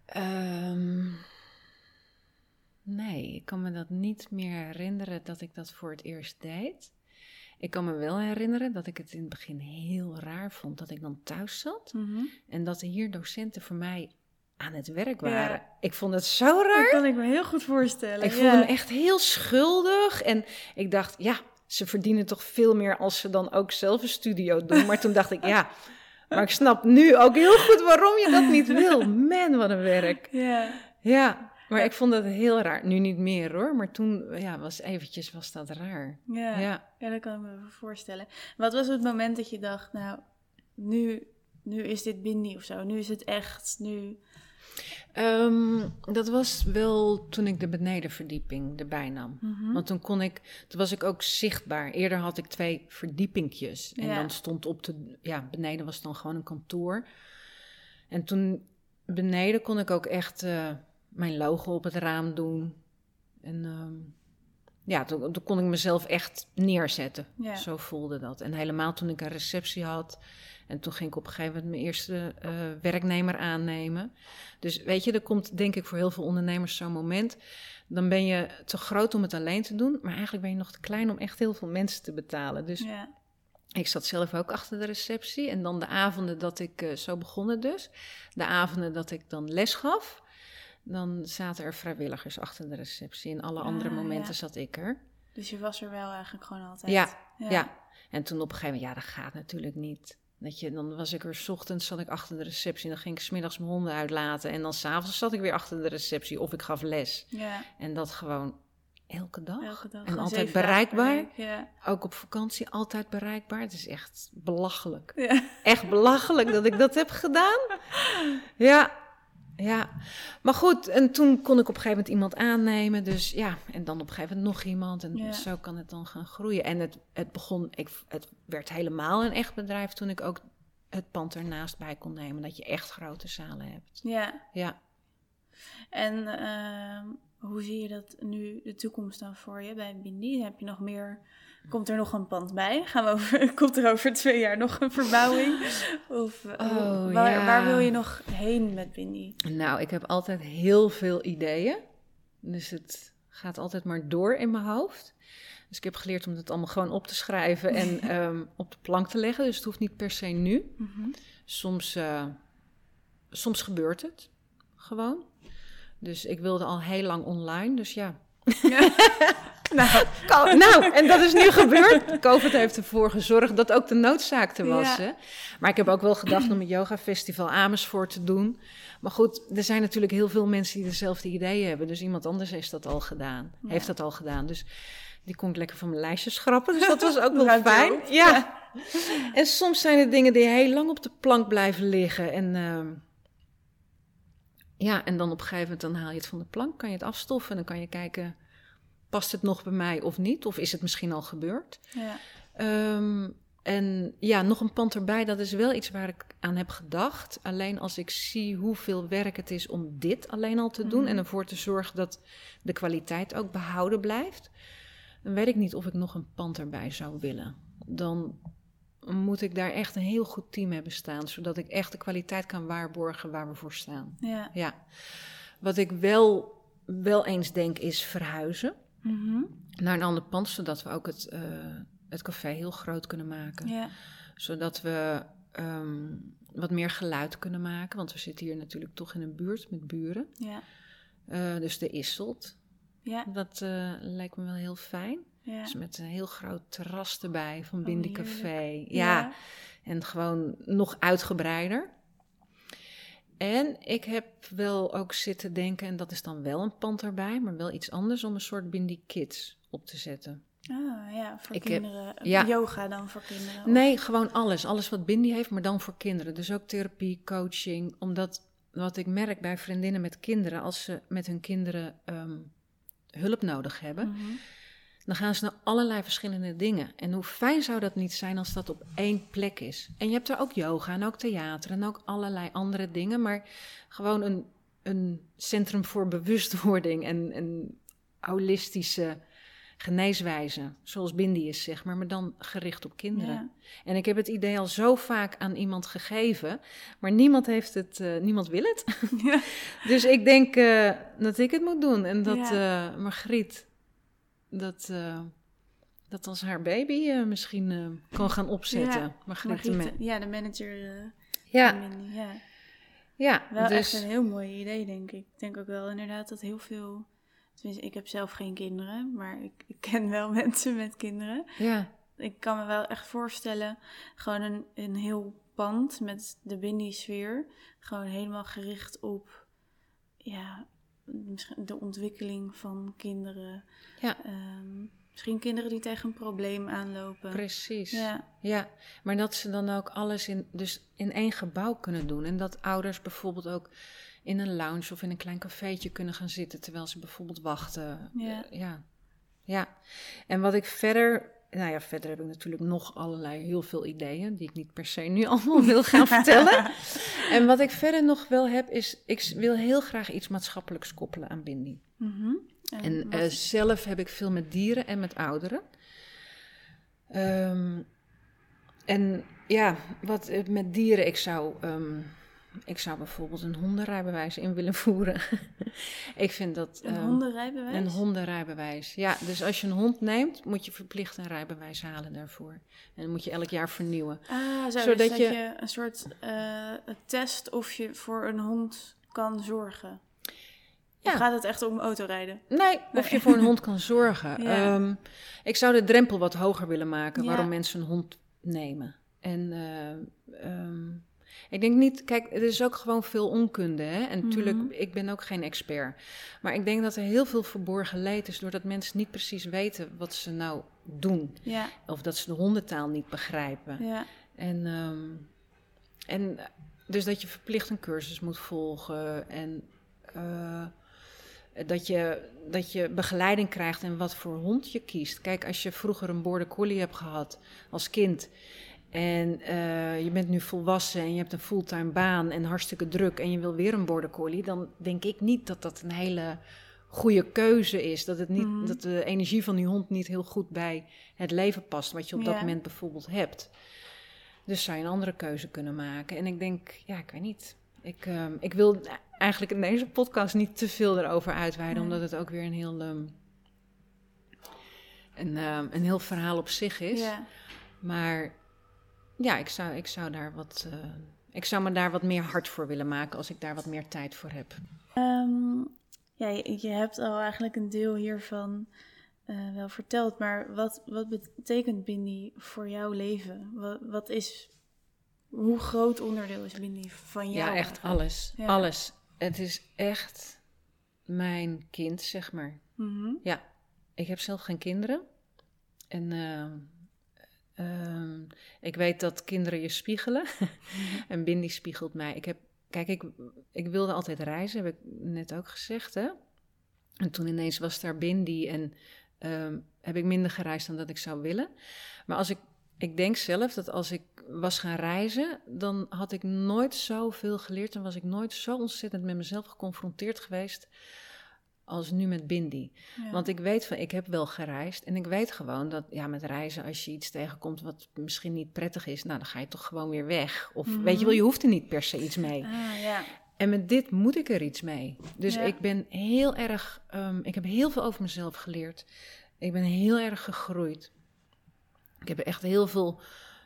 Ehm, nee, ik kan me dat niet meer herinneren dat ik dat voor het eerst deed. Ik kan me wel herinneren dat ik het in het begin heel raar vond dat ik dan thuis zat en dat er hier docenten voor mij aan het werk
Ja.
waren. Ik vond het zo
Dat
raar.
kan ik me heel goed voorstellen.
Ik
ja.
voelde me echt heel schuldig en ik dacht, ja, ze verdienen toch veel meer als ze dan ook zelf een studio doen. Maar toen dacht ik, ja, maar ik snap nu ook heel goed waarom je dat niet wil. Man, wat een werk.
Ja.
Ja, maar ik vond het heel raar. Nu niet meer hoor, maar toen ja, was eventjes was dat raar.
Ja.
Ja.
ja, dat kan ik me voorstellen. Wat was het moment dat je dacht, nou, nu, nu is dit Bindi of zo, nu is het echt, nu...
Ehm, dat was wel toen ik de benedenverdieping erbij nam.
Mhm.
Want toen kon ik, toen was ik ook zichtbaar. Eerder had ik twee verdiepingjes. En
Ja.
dan stond op de, ja, beneden was dan gewoon een kantoor. En toen beneden kon ik ook echt eh, mijn logo op het raam doen. En ehm, ja, toen, toen kon ik mezelf echt neerzetten.
Ja.
Zo voelde dat. En helemaal toen ik een receptie had. En toen ging ik op een gegeven moment mijn eerste eh, werknemer aannemen. Dus weet je, er komt denk ik voor heel veel ondernemers zo'n moment. Dan ben je te groot om het alleen te doen. Maar eigenlijk ben je nog te klein om echt heel veel mensen te betalen. Dus
Ja.
ik zat zelf ook achter de receptie. En dan de avonden dat ik, eh, zo begonnen dus. De avonden dat ik dan les gaf. Dan zaten er vrijwilligers achter de receptie. En alle andere
Ah,
momenten
ja.
zat ik er.
Dus je was er wel eigenlijk gewoon altijd.
Ja, Ja. En toen op een gegeven moment, ja, dat gaat natuurlijk niet. Dat je, dan was ik er, 's ochtends zat ik achter de receptie. En dan ging ik smiddags mijn honden uitlaten. En dan s'avonds zat ik weer achter de receptie. Of ik gaf les.
Ja,
En dat gewoon elke dag.
elke dag.
En altijd bereikbaar.
Ja.
Ook op vakantie altijd bereikbaar. Het is echt belachelijk.
Ja.
Echt belachelijk dat ik dat heb gedaan. Ja, ja. Maar goed, en toen kon ik op een gegeven moment iemand aannemen. Dus ja, en dan op een gegeven moment nog iemand. En
Ja.
zo kan het dan gaan groeien. En het, het begon, ik, het werd helemaal een echt bedrijf toen ik ook het pand ernaast bij kon nemen. Dat je echt grote zalen hebt.
Ja.
Ja.
En ehm, hoe zie je dat nu de toekomst dan voor je bij Bindi? Heb je nog meer? Komt er nog een pand bij? Gaan we over, komt er over twee jaar nog een verbouwing? Of eh,
Oh,
waar,
ja.
waar wil je nog heen met Bindi?
Nou, ik heb altijd heel veel ideeën. Dus het gaat altijd maar door in mijn hoofd. Dus ik heb geleerd om het allemaal gewoon op te schrijven en ehm, op de plank te leggen. Dus het hoeft niet per se nu.
Mhm.
Soms, eh, soms gebeurt het gewoon. Dus ik wilde al heel lang online, dus ja. nou, ko- nou, en dat is nu gebeurd. COVID heeft ervoor gezorgd dat ook de noodzaak te was.
Ja.
hè. Maar ik heb ook wel gedacht om het Yoga Festival Amersfoort te doen. Maar goed, er zijn natuurlijk heel veel mensen die dezelfde ideeën hebben. Dus iemand anders heeft dat al gedaan.
Ja.
Heeft dat al gedaan. Dus die kon ik lekker van mijn lijstje schrappen. Dus dat was ook wel fijn. Ja. En soms zijn er dingen die heel lang op de plank blijven liggen. En ehm, ja, en dan op een gegeven moment dan haal je het van de plank, kan je het afstoffen en dan kan je kijken, past het nog bij mij of niet? Of is het misschien al gebeurd?
Ja.
Ehm, en ja, nog een pand erbij, dat is wel iets waar ik aan heb gedacht. Alleen als ik zie hoeveel werk het is om dit alleen al te doen
Mhm.
en ervoor te zorgen dat de kwaliteit ook behouden blijft, dan weet ik niet of ik nog een pand erbij zou willen. Dan moet ik daar echt een heel goed team hebben staan, zodat ik echt de kwaliteit kan waarborgen waar we voor staan.
Ja.
Ja. Wat ik wel, wel eens denk is verhuizen
Mhm.
naar een ander pand, zodat we ook het, eh, het café heel groot kunnen maken.
ja.
Zodat we ehm, wat meer geluid kunnen maken, want we zitten hier natuurlijk toch in een buurt met buren.
Ja.
Eh, dus de Isselt,
Ja.
dat eh, lijkt me wel heel fijn.
Ja.
Dus met een heel groot terras erbij van
Oh,
Bindi
heerlijk.
Café. Ja, en gewoon nog uitgebreider. En ik heb wel ook zitten denken, en dat is dan wel een pand erbij, maar wel iets anders, om een soort Bindi Kids op te zetten.
Ah, ja, voor
Ik heb-
kinderen.
ja.
Yoga dan voor kinderen. of-
Nee, gewoon alles. Alles wat Bindi heeft, maar dan voor kinderen. Dus ook therapie, coaching. Omdat wat ik merk bij vriendinnen met kinderen, als ze met hun kinderen ehm, hulp nodig hebben,
Mhm.
Dan gaan ze naar allerlei verschillende dingen. En hoe fijn zou dat niet zijn als dat op één plek is? En je hebt er ook yoga en ook theater en ook allerlei andere dingen, maar gewoon een, een centrum voor bewustwording en een holistische geneeswijze, zoals Bindi is, zeg maar, maar dan gericht op kinderen.
Ja.
En ik heb het idee al zo vaak aan iemand gegeven, maar niemand heeft het, eh, niemand wil het.
Ja.
Dus ik denk eh, dat ik het moet doen en dat eh, Margriet dat, eh, dat als haar baby eh, misschien eh, kan gaan opzetten.
Ja,
Margriet
ja, de manager
Ja,
van Mindy, ja.
ja
Wel
dus
echt een heel mooi idee, denk ik. Ik denk ook wel inderdaad dat heel veel... Tenminste, ik heb zelf geen kinderen, maar ik, ik ken wel mensen met kinderen.
ja,
Ik kan me wel echt voorstellen, gewoon een, een heel pand met de Bindi-sfeer. Gewoon helemaal gericht op ja, de ontwikkeling van kinderen.
ja,
Ehm, misschien kinderen die tegen een probleem aanlopen.
precies.
Ja,
Ja, maar dat ze dan ook alles in, dus in één gebouw kunnen doen. En dat ouders bijvoorbeeld ook in een lounge of in een klein cafeetje kunnen gaan zitten terwijl ze bijvoorbeeld wachten.
Ja.
Ja. ja. En wat ik verder. Nou ja, verder heb ik natuurlijk nog allerlei heel veel ideeën die ik niet per se nu allemaal wil gaan vertellen. En wat ik verder nog wel heb is, ik wil heel graag iets maatschappelijks koppelen aan Bindi.
Mhm.
En eh, zelf heb ik veel met dieren en met ouderen. Ehm, en ja, wat eh, met dieren, ik zou, ehm, ik zou bijvoorbeeld een hondenrijbewijs in willen voeren. ik vind dat.
een
ehm,
hondenrijbewijs?
Een hondenrijbewijs. Ja, dus als je een hond neemt, moet je verplicht een rijbewijs halen daarvoor. En dan moet je elk jaar vernieuwen.
Ah, zo,
Zodat
dus dat
je-
je... een soort eh, test of je voor een hond kan zorgen.
Ja.
Of gaat het echt om autorijden?
Nee, of je voor een hond kan zorgen.
Ja.
Ehm, ik zou de drempel wat hoger willen maken
Ja.
waarom mensen een hond nemen. En eh, ehm, ik denk niet, kijk, er is ook gewoon veel onkunde. Hè? En natuurlijk,
Mhm.
ik ben ook geen expert. Maar ik denk dat er heel veel verborgen leed is doordat mensen niet precies weten wat ze nou doen.
Ja,
Of dat ze de hondentaal niet begrijpen.
ja.
En, ehm, en dus dat je verplicht een cursus moet volgen en eh, dat, je, dat je begeleiding krijgt en wat voor hond je kiest. Kijk, als je vroeger een border collie hebt gehad als kind en eh, je bent nu volwassen en je hebt een fulltime baan en hartstikke druk en je wil weer een border collie, dan denk ik niet dat dat een hele goede keuze is. Dat, het niet,
Mhm.
dat de energie van die hond niet heel goed bij het leven past, wat je op dat moment bijvoorbeeld hebt. Dus zou je een andere keuze kunnen maken. En ik denk, ja, ik weet niet. Ik, ehm, ik wil eigenlijk in deze podcast niet te veel erover uitweiden, omdat het ook weer een heel, ehm, een, ehm, een heel verhaal op zich is.
Ja.
Maar ja, ik zou, ik zou daar wat. eh, ik zou me daar wat meer hard voor willen maken als ik daar wat meer tijd voor heb.
Ehm, ja, je, je hebt al eigenlijk een deel hiervan eh, wel verteld, maar wat, wat betekent Bindi voor jouw leven? Wat, wat is, hoe groot onderdeel is Bindi van jou?
ja, echt alles.
Ja.
Alles. Het is echt mijn kind, zeg maar.
Mhm.
Ja, ik heb zelf geen kinderen. En ehm, ehm, ik weet dat kinderen je spiegelen. en Bindi spiegelt mij. Ik heb, kijk, ik, ik wilde altijd reizen, heb ik net ook gezegd, hè. En toen ineens was daar Bindi en ehm, heb ik minder gereisd dan dat ik zou willen. Maar als ik, ik denk zelf dat als ik was gaan reizen, dan had ik nooit zoveel geleerd en was ik nooit zo ontzettend met mezelf geconfronteerd geweest als nu met Bindi.
Ja.
Want ik weet van, ik heb wel gereisd en ik weet gewoon dat, ja, met reizen, als je iets tegenkomt wat misschien niet prettig is, nou, dan ga je toch gewoon weer weg. Of
Mhm.
weet je wel, je hoeft er niet per se iets mee.
Ah, ja.
En met dit moet ik er iets mee. Dus
Ja.
ik ben heel erg, ehm, ik heb heel veel over mezelf geleerd. Ik ben heel erg gegroeid. Ik heb echt heel veel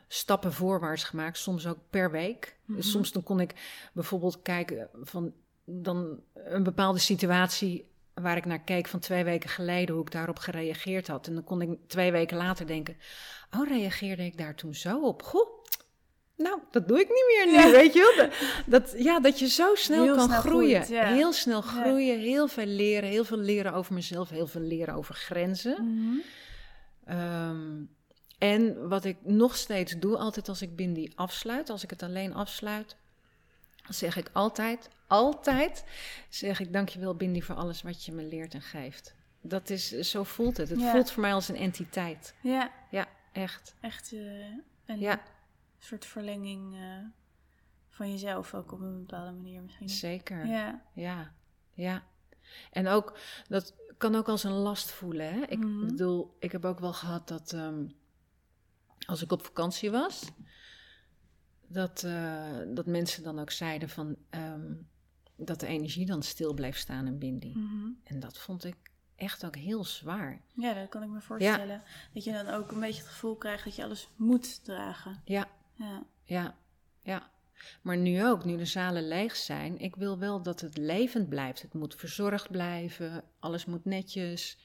stappen voorwaarts gemaakt, soms ook per week.
Mhm.
Dus soms dan kon ik bijvoorbeeld kijken van dan een bepaalde situatie waar ik naar keek van twee weken geleden, hoe ik daarop gereageerd had. En dan kon ik twee weken later denken, oh, reageerde ik daar toen zo op? Goh, nou, dat doe ik niet meer nu,
Ja.
weet je wel? Dat, ja, dat je zo snel
Heel
kan
snel
groeien.
ja.
Heel snel groeien, heel veel leren, heel veel leren over mezelf, heel veel leren over grenzen.
Mhm.
Ehm, en wat ik nog steeds doe, altijd als ik Bindi afsluit, als ik het alleen afsluit, zeg ik altijd, altijd, zeg ik dankjewel Bindi voor alles wat je me leert en geeft. Dat is, zo voelt het. Het
Ja.
voelt voor mij als een entiteit.
Ja,
Ja, echt.
echt eh, een
Ja,
soort verlenging eh, van jezelf ook op een bepaalde manier misschien.
zeker.
Ja,
Ja, ja. En ook, dat kan ook als een last voelen. Hè? Ik
Mhm.
bedoel, ik heb ook wel gehad dat ehm, als ik op vakantie was, dat, eh, dat mensen dan ook zeiden van ehm, dat de energie dan stil bleef staan in Bindi.
Mhm.
En dat vond ik echt ook heel zwaar.
ja, dat kan ik me voorstellen. Dat je dan ook een beetje het gevoel krijgt dat je alles moet dragen.
Ja,
Ja,
ja, ja. Maar nu ook, nu de zalen leeg zijn, ik wil wel dat het levend blijft. Het moet verzorgd blijven, alles moet netjes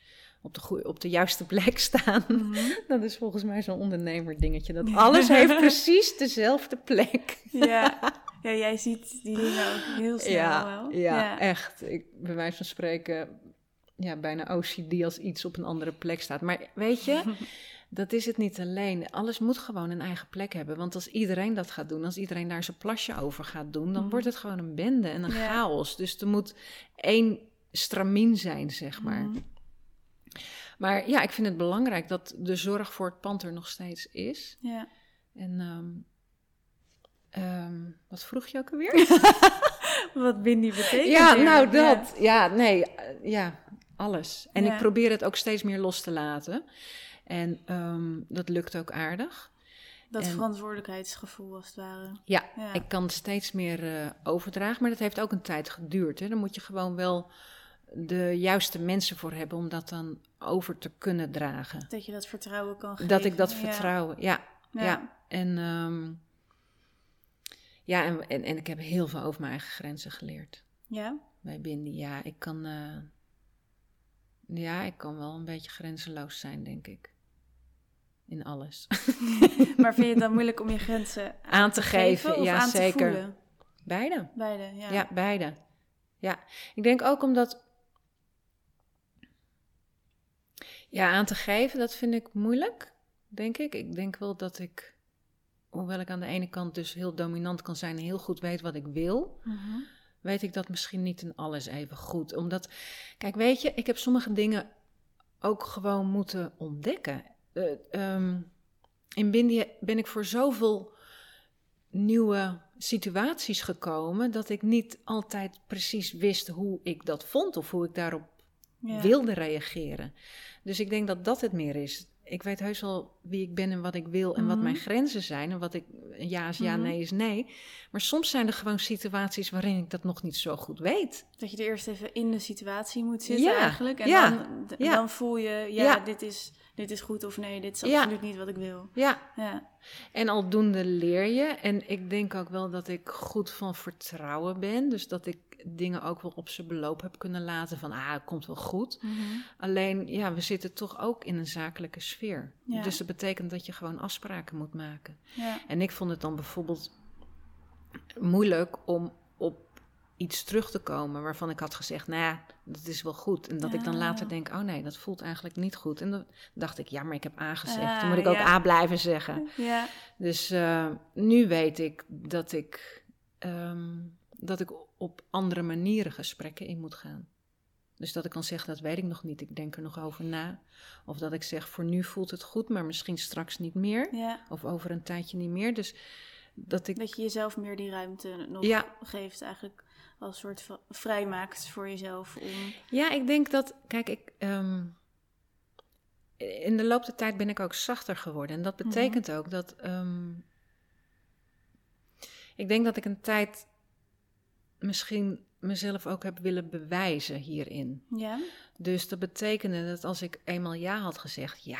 op de, goeie, op de juiste plek staan.
Mhm.
Dat is volgens mij zo'n ondernemerdingetje, dat alles heeft precies dezelfde plek.
ja. ja, jij ziet die dingen ook heel snel
Ja,
wel.
ja, echt. Ik, bij wijze van spreken, ja, bijna OCD als iets op een andere plek staat. Maar weet je, dat is het niet alleen. Alles moet gewoon een eigen plek hebben. Want als iedereen dat gaat doen, als iedereen daar zijn plasje over gaat doen, dan
Mhm.
wordt het gewoon een bende en een
Ja.
chaos. Dus er moet één stramien zijn, zeg maar.
Mhm.
Maar ja, ik vind het belangrijk dat de zorg voor het pand er nog steeds is.
Ja.
En ehm, ehm, wat vroeg je ook alweer?
Wat Bindi betekent.
ja,
weer.
nou dat. Ja, nee, eh, ja, alles. En
Ja.
ik probeer het ook steeds meer los te laten. En ehm, dat lukt ook aardig.
Dat
En-
verantwoordelijkheidsgevoel als het ware.
Ja,
Ja.
ik kan steeds meer eh, overdragen, maar dat heeft ook een tijd geduurd. Hè. Daar moet je gewoon wel de juiste mensen voor hebben om dat dan over te kunnen dragen.
Dat je dat vertrouwen kan geven.
Dat ik dat vertrouwen, ja.
Ja.
ja. En, ehm, ja, en, en, en ik heb heel veel over mijn eigen grenzen geleerd.
Ja?
bij Bindi. Ja, ik kan, eh, ja, ik kan wel een beetje grenzeloos zijn, denk ik. In alles.
Maar vind je het dan moeilijk om je grenzen
aan te geven,
of
ja,
aan
zeker.
te voelen?
Beide.
Beide, ja.
Ja. beide. Ja, ik denk ook omdat. Ja, aan te geven, dat vind ik moeilijk, denk ik. Ik denk wel dat ik hoewel ik aan de ene kant dus heel dominant kan zijn en heel goed weet wat ik wil,
Mhm.
weet ik dat misschien niet in alles even goed. Omdat, kijk, weet je, ik heb sommige dingen ook gewoon moeten ontdekken. Ehm, in Bindi ben ik voor zoveel nieuwe situaties gekomen dat ik niet altijd precies wist hoe ik dat vond of hoe ik daarop
Ja.
wilde reageren. Dus ik denk dat dat het meer is. Ik weet heus wel wie ik ben en wat ik wil en wat
Mhm.
mijn grenzen zijn en wat ik ja is ja,
Mhm.
nee is nee. Maar soms zijn er gewoon situaties waarin ik dat nog niet zo goed weet.
Dat je er eerst even in de situatie moet zitten
Ja,
eigenlijk. En
ja,
dan, dan voel je,
Ja.
Dit, is, dit is goed of nee, dit is
Ja.
absoluut niet wat ik wil.
Ja,
Ja,
en aldoende leer je. En ik denk ook wel dat ik goed van vertrouwen ben. Dus dat ik dingen ook wel op zijn beloop heb kunnen laten van, ah, het komt wel goed.
Mhm.
Alleen, ja, we zitten toch ook in een zakelijke sfeer.
Ja.
Dus dat betekent dat je gewoon afspraken moet maken.
ja.
En ik vond het dan bijvoorbeeld moeilijk om iets terug te komen waarvan ik had gezegd, nou ja, dat is wel goed. En dat ik dan later denk, oh nee, dat voelt eigenlijk niet goed. En dan dacht ik, ja, maar ik heb A gezegd.
Ah,
dan moet ik ook
ja.
A blijven zeggen.
ja.
Dus eh, nu weet ik dat ik, ehm, dat ik op andere manieren gesprekken in moet gaan. Dus dat ik kan zeggen, dat weet ik nog niet. Ik denk er nog over na. Of dat ik zeg, voor nu voelt het goed, maar misschien straks niet meer. Of over een tijdje niet meer. Dus dat ik.
Dat je jezelf meer die ruimte nog geeft eigenlijk. Als soort van vrijmaakt voor jezelf om...
Ja, ik denk dat. Kijk, ik. ehm, in de loop der tijd ben ik ook zachter geworden. En dat betekent ook dat. ehm, ik denk dat ik een tijd misschien mezelf ook heb willen bewijzen hierin.
Ja?
Dus dat betekende dat als ik eenmaal ja had gezegd, ja,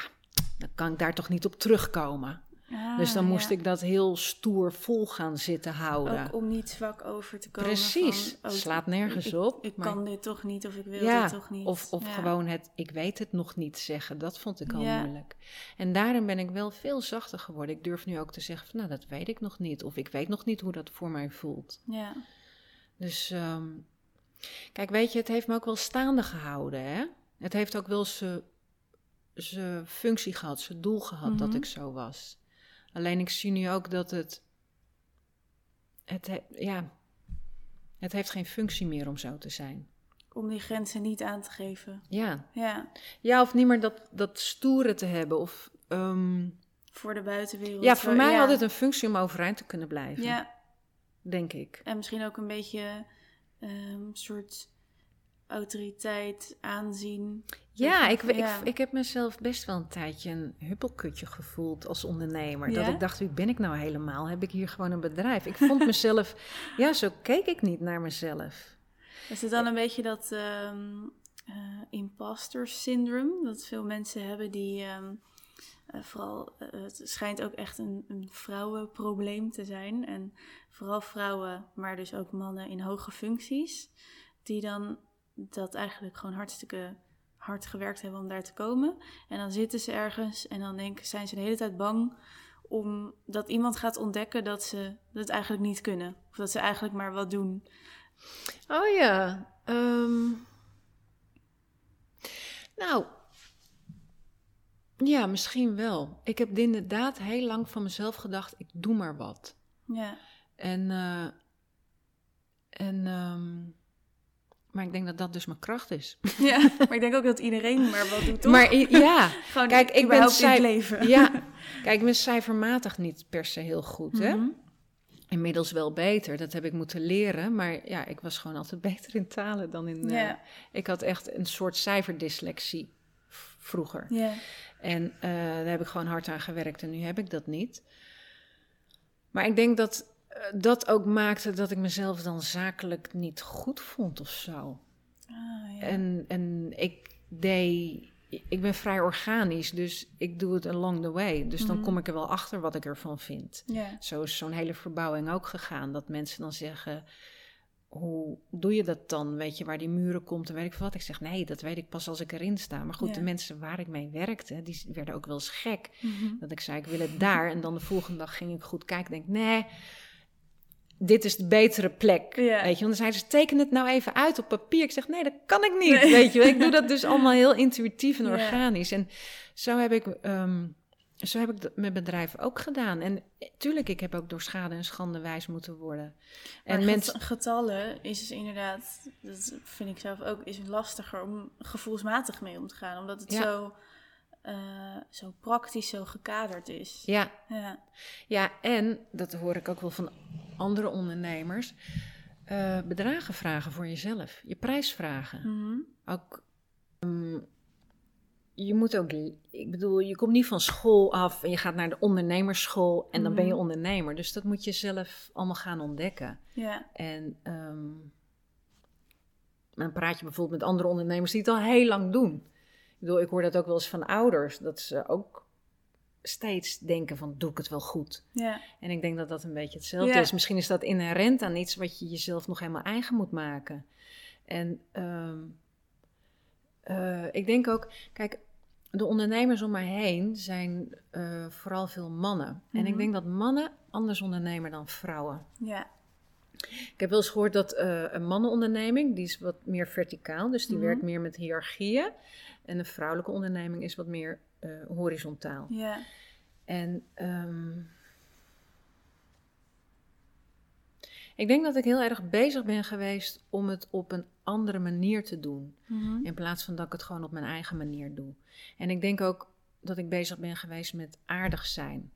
dan kan ik daar toch niet op terugkomen.
Ah,
dus dan moest
ja.
ik dat heel stoer vol gaan zitten houden.
Ook om niet zwak over te komen.
Precies,
van, oh,
slaat nergens
ik,
op.
Ik
maar-
kan dit toch niet of ik wil
ja,
dit toch niet.
Of, of
Ja.
gewoon het ik weet het nog niet zeggen, dat vond ik al moeilijk. En daarin ben ik wel veel zachter geworden. Ik durf nu ook te zeggen, van, nou dat weet ik nog niet. Of ik weet nog niet hoe dat voor mij voelt.
Ja,
Dus ehm, kijk, weet je, het heeft me ook wel staande gehouden. Hè? Het heeft ook wel zijn zijn functie gehad, zijn doel gehad dat
Mhm.
ik zo was. Alleen ik zie nu ook dat het, het, he- ja, het heeft geen functie meer om zo te zijn.
om die grenzen niet aan te geven.
Ja,
Ja,
ja of niet meer dat, dat stoere te hebben. Of, ehm,
voor de buitenwereld.
ja, voor mij
ja.
had het een functie om overeind te kunnen blijven,
Ja,
denk ik.
en misschien ook een beetje een soort autoriteit, aanzien.
Ja, ik, ik,
Ja.
ik heb mezelf best wel een tijdje een huppelkutje gevoeld als ondernemer. Dat ik dacht, wie ben ik nou helemaal? Heb ik hier gewoon een bedrijf? Ik vond mezelf, ja, zo keek ik niet naar mezelf.
Is het dan een beetje dat ehm eh, imposter syndrome? Dat veel mensen hebben die... ehm, eh, vooral, eh, het schijnt ook echt een, een vrouwenprobleem te zijn. En vooral vrouwen, maar dus ook mannen in hoge functies... die dan dat eigenlijk gewoon hartstikke hard gewerkt hebben om daar te komen. En dan zitten ze ergens en dan denken, zijn ze de hele tijd bang... om dat iemand gaat ontdekken dat ze het eigenlijk niet kunnen. Of dat ze eigenlijk maar wat doen.
Oh ja. ehm, nou, ja, misschien wel. Ik heb inderdaad heel lang van mezelf gedacht, ik doe maar wat.
Ja,
En, eh, en ehm, maar ik denk dat dat dus mijn kracht is.
Ja, maar ik denk ook dat iedereen maar wat doet, toch?
Maar ja,
Gewoon
kijk, ik ben
het leven.
ja, kijk, ik ben cijfermatig niet per se heel goed, hè?
Mhm.
Inmiddels wel beter, dat heb ik moeten leren. Maar ja, ik was gewoon altijd beter in talen dan in...
Ja.
Ik had echt een soort cijferdyslexie vroeger.
Ja.
En eh, daar heb ik gewoon hard aan gewerkt en nu heb ik dat niet. Maar ik denk dat dat ook maakte dat ik mezelf dan zakelijk niet goed vond of zo.
Ah, ja.
En, en ik deed... Ik ben vrij organisch, dus ik doe het along the way. Dus dan
Mhm.
kom ik er wel achter wat ik ervan vind. Zo is zo'n hele verbouwing ook gegaan. Dat mensen dan zeggen: Hoe doe je dat dan? Weet je waar die muren komt en weet ik wat? Ik zeg: Nee, dat weet ik pas als ik erin sta. Maar goed, de mensen waar ik mee werkte, die werden ook wel eens gek.
Mhm.
Dat ik zei: Ik wil het daar. En dan de volgende dag ging ik goed kijken. Denk: Nee. Dit is de betere plek.
Ja.
Weet je, want dan zeiden ze: teken het nou even uit op papier. Ik zeg: Nee, dat kan ik niet. Weet je, ik doe dat dus allemaal heel intuïtief en
Ja.
organisch. En zo heb ik ehm, zo heb ik dat met bedrijven ook gedaan. En tuurlijk, ik heb ook door schade en schande wijs moeten worden.
En
En
mensen...
mensen.
getallen is dus inderdaad, dat vind ik zelf ook, is lastiger om gevoelsmatig mee om te gaan. Omdat het
Ja.
zo, eh, zo praktisch, zo gekaderd is.
Ja,
Ja.
ja, en dat hoor ik ook wel van andere ondernemers. eh, bedragen vragen voor jezelf. Je prijs vragen.
Mhm.
Ook. ehm, je moet ook. Ik bedoel, je komt niet van school af en je gaat naar de ondernemersschool en dan ben je
Mhm.
ondernemer. Dus dat moet je zelf allemaal gaan ontdekken.
ja.
En ehm, dan praat je bijvoorbeeld met andere ondernemers die het al heel lang doen. Ik bedoel, ik hoor dat ook wel eens van ouders, dat ze ook steeds denken van, doe ik het wel goed?
Ja.
En ik denk dat dat een beetje hetzelfde
Ja.
is. Misschien is dat inherent aan iets wat je jezelf nog helemaal eigen moet maken. En ehm, eh, ik denk ook, kijk, de ondernemers om mij heen zijn eh, vooral veel mannen. En ik
Mhm.
denk dat mannen anders ondernemen dan vrouwen.
Ja.
Ik heb wel eens gehoord dat eh, een mannenonderneming, die is wat meer verticaal, dus die
Mhm.
werkt meer met hiërarchieën. En een vrouwelijke onderneming is wat meer eh, horizontaal.
Ja.
En ehm, ik denk dat ik heel erg bezig ben geweest om het op een andere manier te doen.
Mhm.
In plaats van dat ik het gewoon op mijn eigen manier doe. En ik denk ook dat ik bezig ben geweest met aardig zijn.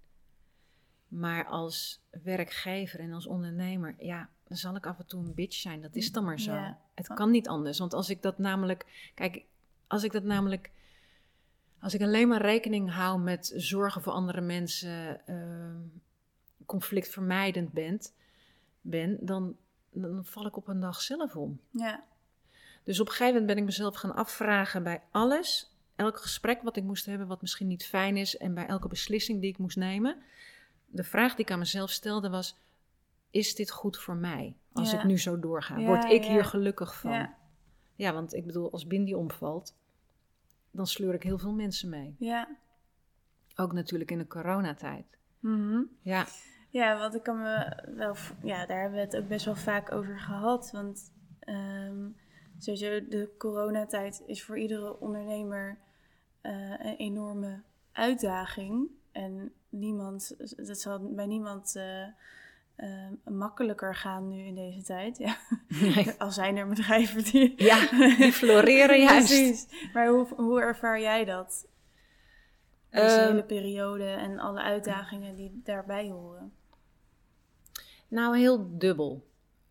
Maar als werkgever en als ondernemer, ja, dan zal ik af en toe een bitch zijn. Dat is dan maar zo.
Ja.
Het kan niet anders. Want als ik dat namelijk, kijk, als ik dat namelijk, als ik alleen maar rekening hou met zorgen voor andere mensen, ehm, conflictvermijdend bent, ben, dan, dan val ik op een dag zelf om.
Ja.
Dus op een gegeven moment ben ik mezelf gaan afvragen bij alles, elk gesprek wat ik moest hebben, wat misschien niet fijn is, en bij elke beslissing die ik moest nemen. De vraag die ik aan mezelf stelde was: is dit goed voor mij? Als
Ja.
ik nu zo doorga, word ik
ja.
hier gelukkig van? Ja. Want ik bedoel, als Bindi omvalt, dan sleur ik heel veel mensen mee.
Ja.
Ook natuurlijk in de coronatijd.
Mhm.
Ja,
Ja, want ik kan me wel. Ja, daar hebben we het ook best wel vaak over gehad. Want ehm, sowieso, de coronatijd is voor iedere ondernemer eh, een enorme uitdaging. En niemand, dat zal bij niemand eh, eh, makkelijker gaan nu in deze tijd. Ja.
Nee.
Al zijn er bedrijven die.
ja die floreren juist.
Precies. Maar hoe, hoe ervaar jij dat? Deze
Ehm,
hele periode en alle uitdagingen die daarbij horen.
Nou, heel dubbel.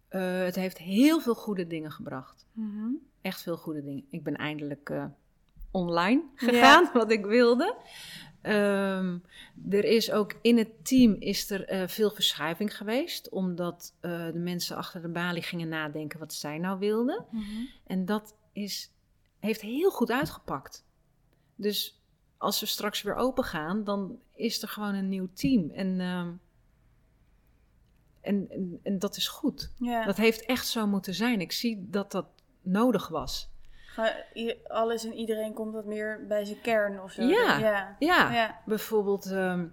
Eh, het heeft heel veel goede dingen gebracht.
Mhm.
echt veel goede dingen. Ik ben eindelijk eh, online gegaan, wat ik wilde. Ehm, er is ook in het team is er eh, veel verschuiving geweest, omdat eh, de mensen achter de balie gingen nadenken wat zij nou wilden.
Mhm.
En dat is, heeft heel goed uitgepakt. Dus als we straks weer open gaan, dan is er gewoon een nieuw team. En, ehm, en, en, en dat is goed. Dat heeft echt zo moeten zijn. Ik zie dat dat nodig was.
Alles en iedereen komt wat meer bij zijn kern of zo.
Ja.
ja.
Ja,
Ja.
bijvoorbeeld ehm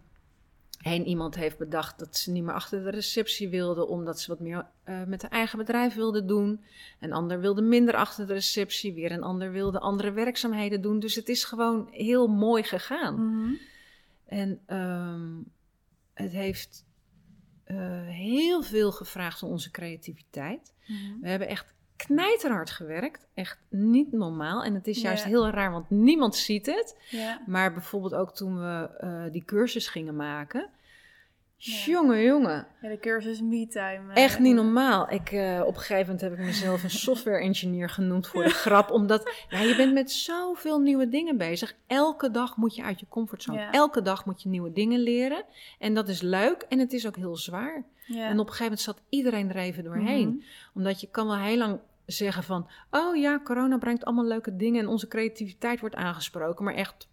heen iemand heeft bedacht dat ze niet meer achter de receptie wilde, omdat ze wat meer eh, met haar eigen bedrijf wilde doen. Een ander wilde minder achter de receptie, weer een ander wilde andere werkzaamheden doen. Dus het is gewoon heel mooi gegaan.
Mhm.
En ehm, het heeft eh, heel veel gevraagd van onze creativiteit.
Mhm.
We hebben echt knijterhard gewerkt. Echt niet normaal. En het is juist
Ja.
heel raar, want niemand ziet het.
Ja.
Maar bijvoorbeeld ook toen we eh, die cursus gingen maken.
Ja.
Jongen, jongen.
ja, de cursus MeTime.
Echt niet normaal. Ik, eh, op een gegeven moment heb ik mezelf een software engineer genoemd voor de grap. Omdat ja, je bent met zoveel nieuwe dingen bezig. Elke dag moet je uit je comfortzone.
Ja.
Elke dag moet je nieuwe dingen leren. En dat is leuk en het is ook heel zwaar.
Ja.
En op een gegeven moment zat iedereen er even doorheen.
Mhm.
Omdat je kan wel heel lang zeggen van... oh ja, corona brengt allemaal leuke dingen... en onze creativiteit wordt aangesproken. Maar echt,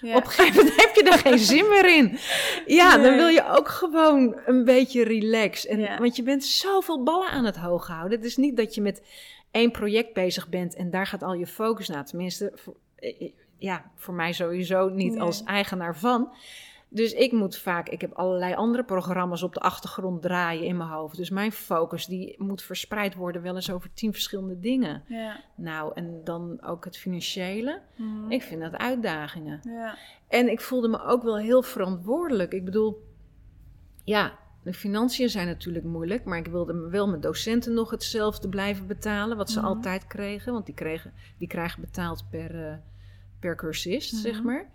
Ja.
op een gegeven moment heb je er geen zin meer in. Ja, dan wil je ook gewoon een beetje relax. En,
Ja.
Want je bent zoveel ballen aan het hoog houden. Het is niet dat je met één project bezig bent... en daar gaat al je focus naar. Tenminste, voor, eh, ja, voor mij sowieso niet
Nee.
als eigenaar van... Dus ik moet vaak, ik heb allerlei andere programma's op de achtergrond draaien in mijn hoofd. Dus mijn focus die moet verspreid worden wel eens over tien verschillende dingen.
Ja.
Nou, en dan ook het financiële.
Mhm.
Ik vind dat uitdagingen.
Ja.
En ik voelde me ook wel heel verantwoordelijk. Ik bedoel, ja, de financiën zijn natuurlijk moeilijk, maar ik wilde wel mijn docenten nog hetzelfde blijven betalen, wat ze
Mhm.
altijd kregen, want die, kregen, die krijgen betaald per, eh, per cursist,
Mhm.
zeg maar.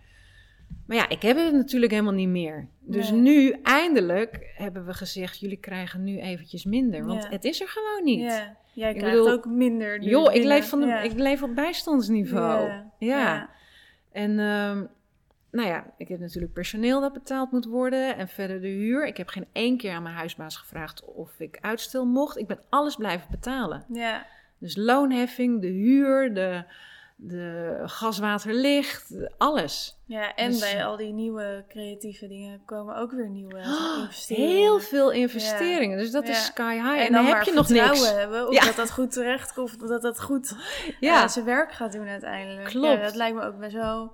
Maar ja, ik heb het natuurlijk helemaal niet meer. Dus
Nee.
nu eindelijk hebben we gezegd: jullie krijgen nu eventjes minder, want
Ja.
het is er gewoon niet.
Ja. Jij
Ik
krijgt
bedoel,
ook minder.
Joh, ik leef, van de,
Ja.
ik leef op bijstandsniveau.
Ja.
ja. En ehm, nou ja, ik heb natuurlijk personeel dat betaald moet worden. En verder de huur. Ik heb geen één keer aan mijn huisbaas gevraagd of ik uitstel mocht. Ik ben alles blijven betalen.
Ja.
Dus loonheffing, de huur, de, de gaswaterlicht, alles.
Ja, en
Dus-
bij al die nieuwe creatieve dingen komen ook weer nieuwe investeringen.
Heel veel investeringen. Dus dat
Ja.
is sky high. En,
En
dan, heb
maar
je nog niks.
hebben of
Ja.
dat dat goed terecht komt, of dat dat goed
Ja,
ja. zijn werk gaat doen uiteindelijk.
Klopt.
Dat lijkt me ook best wel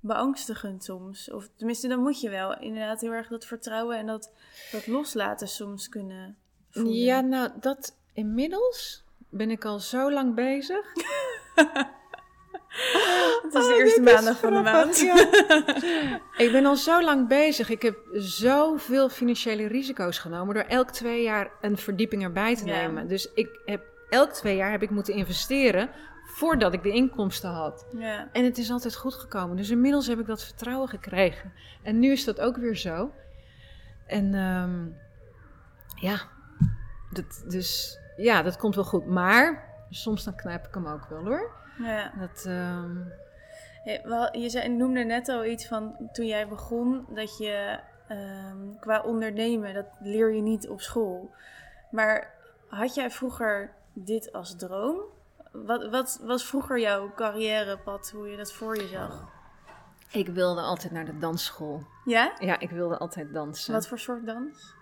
beangstigend soms. Of tenminste, dan moet je wel inderdaad heel erg dat vertrouwen en dat, dat loslaten soms kunnen voelen.
ja, nou, dat inmiddels ben ik al zo lang bezig.
het is de
Oh,
eerste maandag van de maand.
ja. ik ben al zo lang bezig. Ik heb zoveel financiële risico's genomen door elk twee jaar een verdieping erbij te
Ja.
nemen. Dus ik heb elk twee jaar heb ik moeten investeren voordat ik de inkomsten had.
Ja.
En het is altijd goed gekomen. Dus inmiddels heb ik dat vertrouwen gekregen. En nu is dat ook weer zo. En ehm, ja, dat, dus ja, dat komt wel goed. Maar soms dan knijp ik hem ook wel hoor.
Ja.
Dat, ehm,
je zei, noemde net al iets van toen jij begon dat je ehm, qua ondernemen, dat leer je niet op school. Maar had jij vroeger dit als droom? Wat, wat was vroeger jouw carrièrepad, hoe je dat voor je zag?
ik wilde altijd naar de dansschool.
Ja?
Ja, ik wilde altijd dansen.
Wat voor soort dans?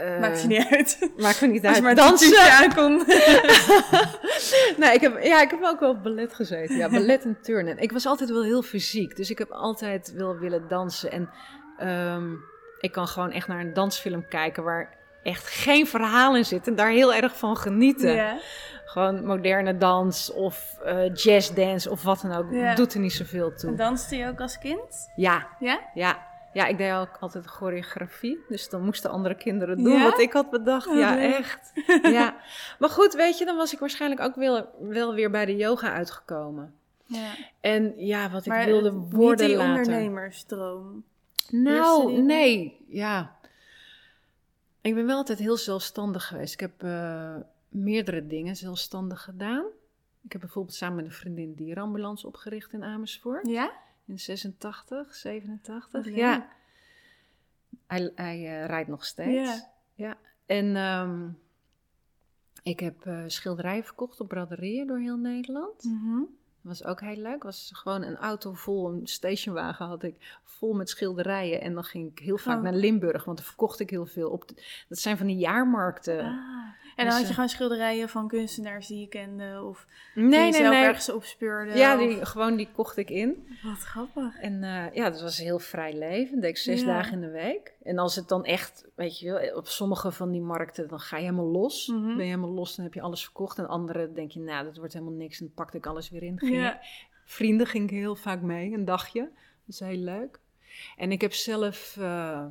Eh,
Maakt je niet uit.
Maakt me niet
Als
uit.
maar
dansen.
dansen aankom.
nee, ik heb, ja, ik heb ook wel ballet gezeten. Ja, ballet en turnen. Ik was altijd wel heel fysiek. Dus ik heb altijd wel willen dansen. En ehm, ik kan gewoon echt naar een dansfilm kijken waar echt geen verhaal in zit. En daar heel erg van genieten.
Ja.
Gewoon moderne dans of eh jazzdance of wat dan ook. Doet er niet zoveel
En
toe.
danste je ook als kind?
Ja,
Ja?
ja. Ja, ik deed ook altijd choreografie. Dus dan moesten andere kinderen doen
Ja?
wat ik had bedacht.
Oh,
ja, echt. ja. Maar goed, weet je, dan was ik waarschijnlijk ook wel, wel weer bij de yoga uitgekomen.
Ja.
En ja, wat ik wilde
niet
worden
die
later.
ondernemersdroom.
Nou, nee, ja. Ik ben wel altijd heel zelfstandig geweest. Ik heb eh, meerdere dingen zelfstandig gedaan. Ik heb bijvoorbeeld samen met een vriendin dierenambulance opgericht in Amersfoort.
Ja?
In 86, 87.
Wat leuk.
Ja. Hij, hij eh, rijdt nog steeds.
Ja.
Ja. En ehm, ik heb eh, schilderijen verkocht op braderieën door heel Nederland.
Mhm.
Dat was ook heel leuk. was gewoon een auto vol, een stationwagen had ik, vol met schilderijen. En dan ging ik heel vaak
Oh.
naar Limburg, want daar verkocht ik heel veel op. de- dat zijn van die jaarmarkten.
Ah. En
Dus,
dan had je
eh,
gewoon schilderijen van kunstenaars die je kende of
nee,
die je
nee,
zelf
nee.
ergens opspeurde.
Ja,
of-
die, gewoon die kocht ik in.
Wat grappig.
En eh, ja, dat was een heel vrij leven. Deed ik zes
Ja.
dagen in de week. En als het dan echt, weet je wel, op sommige van die markten, dan ga je helemaal los.
Mhm.
Ben je helemaal los, dan heb je alles verkocht. En andere denk je, nou, dat wordt helemaal niks. En dan pakte ik alles weer in. Ging
Ja.
ik- vrienden ging ik heel vaak mee, een dagje. Dat is heel leuk. En ik heb zelf, eh,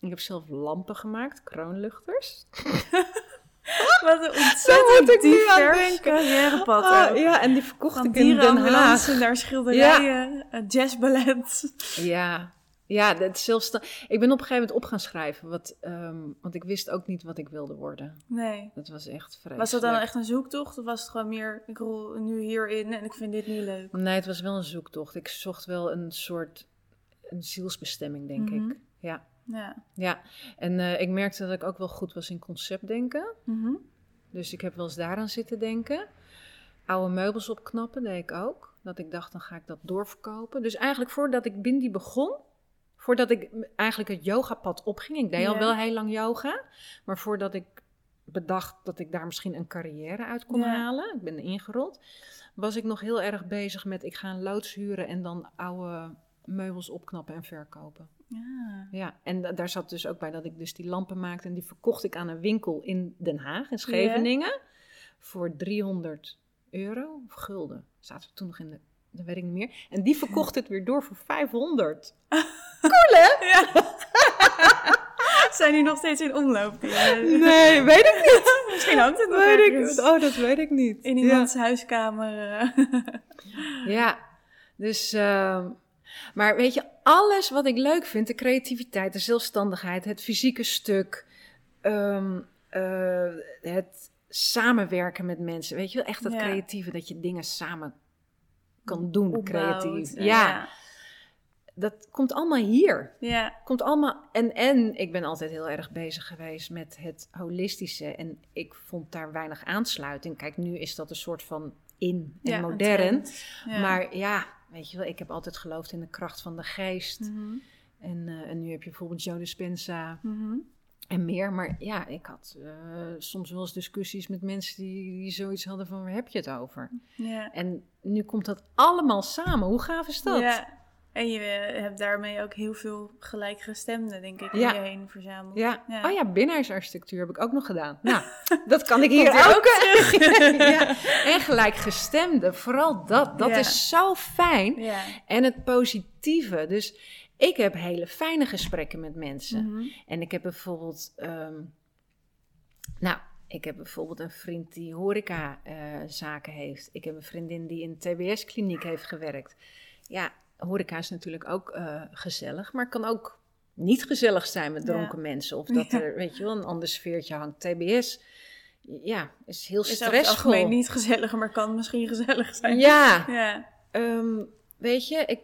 ik heb zelf lampen gemaakt, kroonluchters.
Wat een ontzettend
ik
divers
denken.
carrièrepad ook.
ja, en die verkocht
Van
ik in Den Haag.
naar schilderijen, eh, jazzballet.
Ja, ja dat zelfs ik ben op een gegeven moment op gaan schrijven. Wat, ehm, want ik wist ook niet wat ik wilde worden.
Nee.
Dat was echt vreselijk.
Was dat dan echt een zoektocht of was het gewoon meer, ik rol nu hierin en ik vind dit nu leuk?
Nee, het was wel een zoektocht. Ik zocht wel een soort een zielsbestemming, denk
Mhm.
ik. Ja,
Ja.
ja. En eh, ik merkte dat ik ook wel goed was in conceptdenken.
Mhm.
Dus ik heb wel eens daaraan zitten denken. Oude meubels opknappen deed ik ook. Dat ik dacht, dan ga ik dat doorverkopen. Dus eigenlijk voordat ik Bindi begon, voordat ik eigenlijk het yogapad opging. Ik deed al wel heel lang yoga. Maar voordat ik bedacht dat ik daar misschien een carrière uit kon
Ja.
halen. Ik ben ingerold. Was ik nog heel erg bezig met, ik ga een loods huren en dan oude meubels opknappen en verkopen.
Ja.
Ja, en da- daar zat dus ook bij dat ik dus die lampen maakte. En die verkocht ik aan een winkel in Den Haag, in Scheveningen. Voor 300 euro of gulden. Zaten we toen nog in de... Dat weet ik niet meer. En die verkocht het weer door voor 500.
ja. Zijn die nog steeds in omloop? Eh,
Nee, weet ik niet.
Misschien hangt het nog
Weet ik, oh, dat weet ik niet.
In
Ja.
iemands huiskamer. eh.
Ja, dus. ehm, maar weet je, alles wat ik leuk vind, de creativiteit, de zelfstandigheid, het fysieke stuk, ehm, eh, het samenwerken met mensen, weet je wel, echt dat
Ja.
creatieve, dat je dingen samen kan doen,
Opbouwt,
creatief.
eh,
ja, dat komt allemaal hier.
Ja.
Komt allemaal, en, en ik ben altijd heel erg bezig geweest met het holistische. En ik vond daar weinig aansluiting. Kijk, nu is dat een soort van in en
Ja,
modern. Maar ja, weet je wel, ik heb altijd geloofd in de kracht van de geest.
Mhm.
En, eh, en nu heb je bijvoorbeeld Joe Dispenza
Mhm.
en meer. Maar ja, ik had eh, soms wel eens discussies met mensen die, die zoiets hadden van, waar heb je het over? En nu komt dat allemaal samen. Hoe gaaf is dat?
Ja. En je eh, hebt daarmee ook heel veel gelijkgestemden, denk ik, om
Ja.
je heen verzameld.
Ja.
Ja.
Oh ja, binnenhuisarchitectuur heb ik ook nog gedaan. Nou, dat kan ik hier
Komt hier
ook. ja. En gelijkgestemde, vooral dat. Dat is zo fijn.
Ja.
En het positieve. Dus ik heb hele fijne gesprekken met mensen.
Mhm.
En ik heb bijvoorbeeld, ehm, nou, ik heb bijvoorbeeld een vriend die horeca-zaken heeft. Ik heb een vriendin die in een TBS-kliniek heeft gewerkt. Ja, horeca is natuurlijk ook eh, gezellig, maar kan ook niet gezellig zijn met
Ja.
dronken mensen. Of dat
Ja.
er, weet je wel, een ander sfeertje hangt. TBS, ja, is heel
Is
stressvol.
algemeen niet gezellig, maar kan misschien gezellig zijn.
Ja,
Ja.
Ehm, weet je, ik,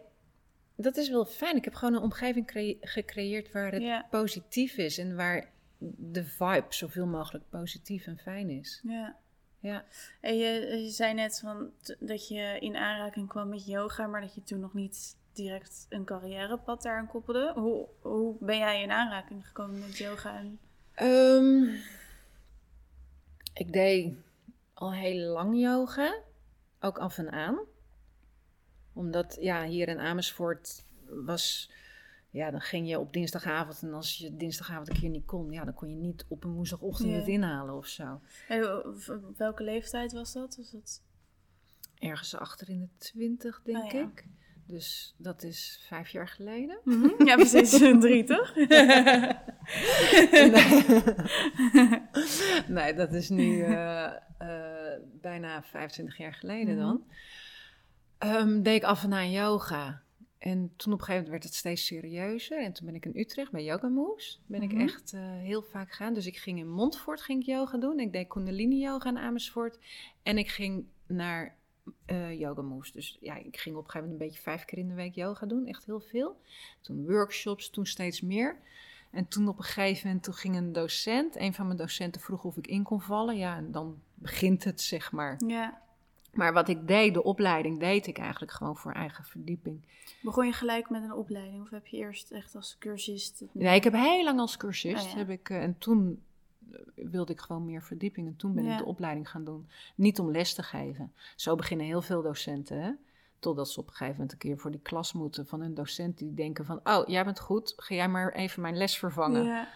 dat is wel fijn. Ik heb gewoon een omgeving gecreëerd waar het positief is en waar de vibe zoveel mogelijk positief en fijn is.
ja.
Ja.
En je, je zei net van, dat je in aanraking kwam met yoga, maar dat je toen nog niet direct een carrièrepad daaraan koppelde. Hoe, hoe ben jij in aanraking gekomen met yoga? En,
Ehm, ik deed al heel lang yoga, ook af en aan. Omdat, ja, hier in Amersfoort was, ja, dan ging je op dinsdagavond en als je dinsdagavond een keer niet kon, ja, dan kon je niet op een woensdagochtend
Ja.
het inhalen of zo.
en op op welke leeftijd was dat? Was dat...
Ergens achter in de twintig, denk
Oh, ja.
ik. Dus dat is vijf jaar geleden.
Ja, precies. Een drie, toch?
nee, dat is nu eh, eh, bijna 25 jaar geleden dan. Ehm, deed ik af en aan yoga. En toen op een gegeven moment werd het steeds serieuzer. En toen ben ik in Utrecht bij Yoga Moves. Ben
Mhm.
ik echt eh, heel vaak gegaan. Dus ik ging in Montfort ging ik yoga doen. Ik deed Kundalini yoga in Amersfoort. En ik ging naar eh, Yoga Moves. Dus ja, ik ging op een gegeven moment een beetje vijf keer in de week yoga doen. Echt heel veel. Toen workshops, toen steeds meer. En toen op een gegeven moment toen ging een docent. Een van mijn docenten vroeg of ik in kon vallen. Ja, en dan begint het, zeg maar.
Ja.
Maar wat ik deed, de opleiding, deed ik eigenlijk gewoon voor eigen verdieping.
Begon je gelijk met een opleiding? Of heb je eerst echt als cursist...
Nee, ik heb heel lang als cursist.
Oh ja.
heb ik, eh, en toen eh, wilde ik gewoon meer verdieping. En toen ben
Ja.
ik de opleiding gaan doen. Niet om les te geven. Zo beginnen heel veel docenten. Hè? Totdat ze op een gegeven moment een keer voor die klas moeten van een docent. Die denken van, oh, jij bent goed. Ga jij maar even mijn les vervangen. Ja,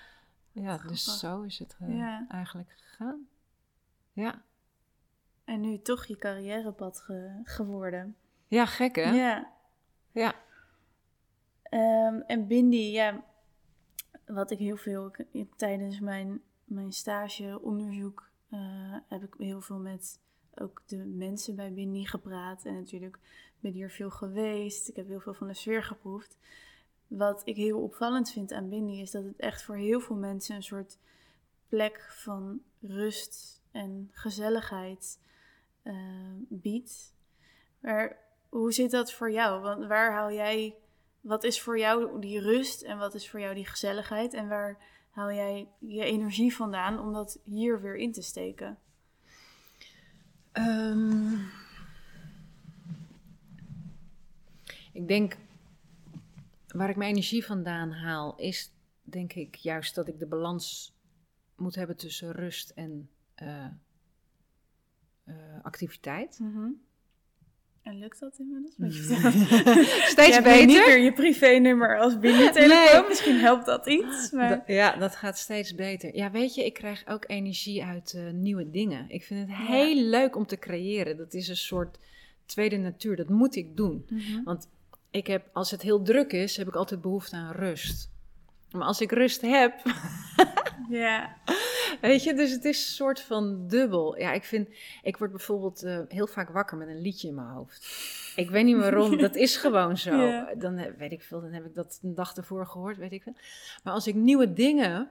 Ja.
dus zo is het eh, eigenlijk gegaan. Ja.
En nu toch je carrièrepad ge- geworden.
ja, gek hè?
Ja.
Ja.
Ehm, en Bindi, ja, wat ik heel veel ik- tijdens mijn, mijn stage onderzoek eh, heb ik heel veel met ook de mensen bij Bindi gepraat. En natuurlijk ben hier veel geweest. Ik heb heel veel van de sfeer geproefd. Wat ik heel opvallend vind aan Bindi is dat het echt voor heel veel mensen een soort plek van rust en gezelligheid eh, biedt. Maar hoe zit dat voor jou? Want waar haal jij, wat is voor jou die rust en wat is voor jou die gezelligheid? En waar haal jij je energie vandaan om dat hier weer in te steken?
Ehm, ik denk, waar ik mijn energie vandaan haal, is denk ik juist dat ik de balans moet hebben tussen rust en eh, eh, activiteit.
En lukt dat inmiddels?
Steeds
je
beter.
niet meer je privé-nummer als binnentelefoon.
Nee.
Misschien helpt dat iets. Maar...
Da- ja, dat gaat steeds beter. Ja, weet je, ik krijg ook energie uit eh, nieuwe dingen. Ik vind het
Ja.
heel leuk om te creëren. Dat is een soort tweede natuur. Dat moet ik doen.
Mhm.
Want ik heb, als het heel druk is, heb ik altijd behoefte aan rust. Maar als ik rust heb,
Ja.
weet je, dus het is een soort van dubbel. Ja, ik vind, ik word bijvoorbeeld eh, heel vaak wakker met een liedje in mijn hoofd. Ik weet niet waarom, dat is gewoon zo.
Ja.
Dan weet ik veel, dan heb ik dat een dag ervoor gehoord, weet ik veel. Maar als ik nieuwe dingen,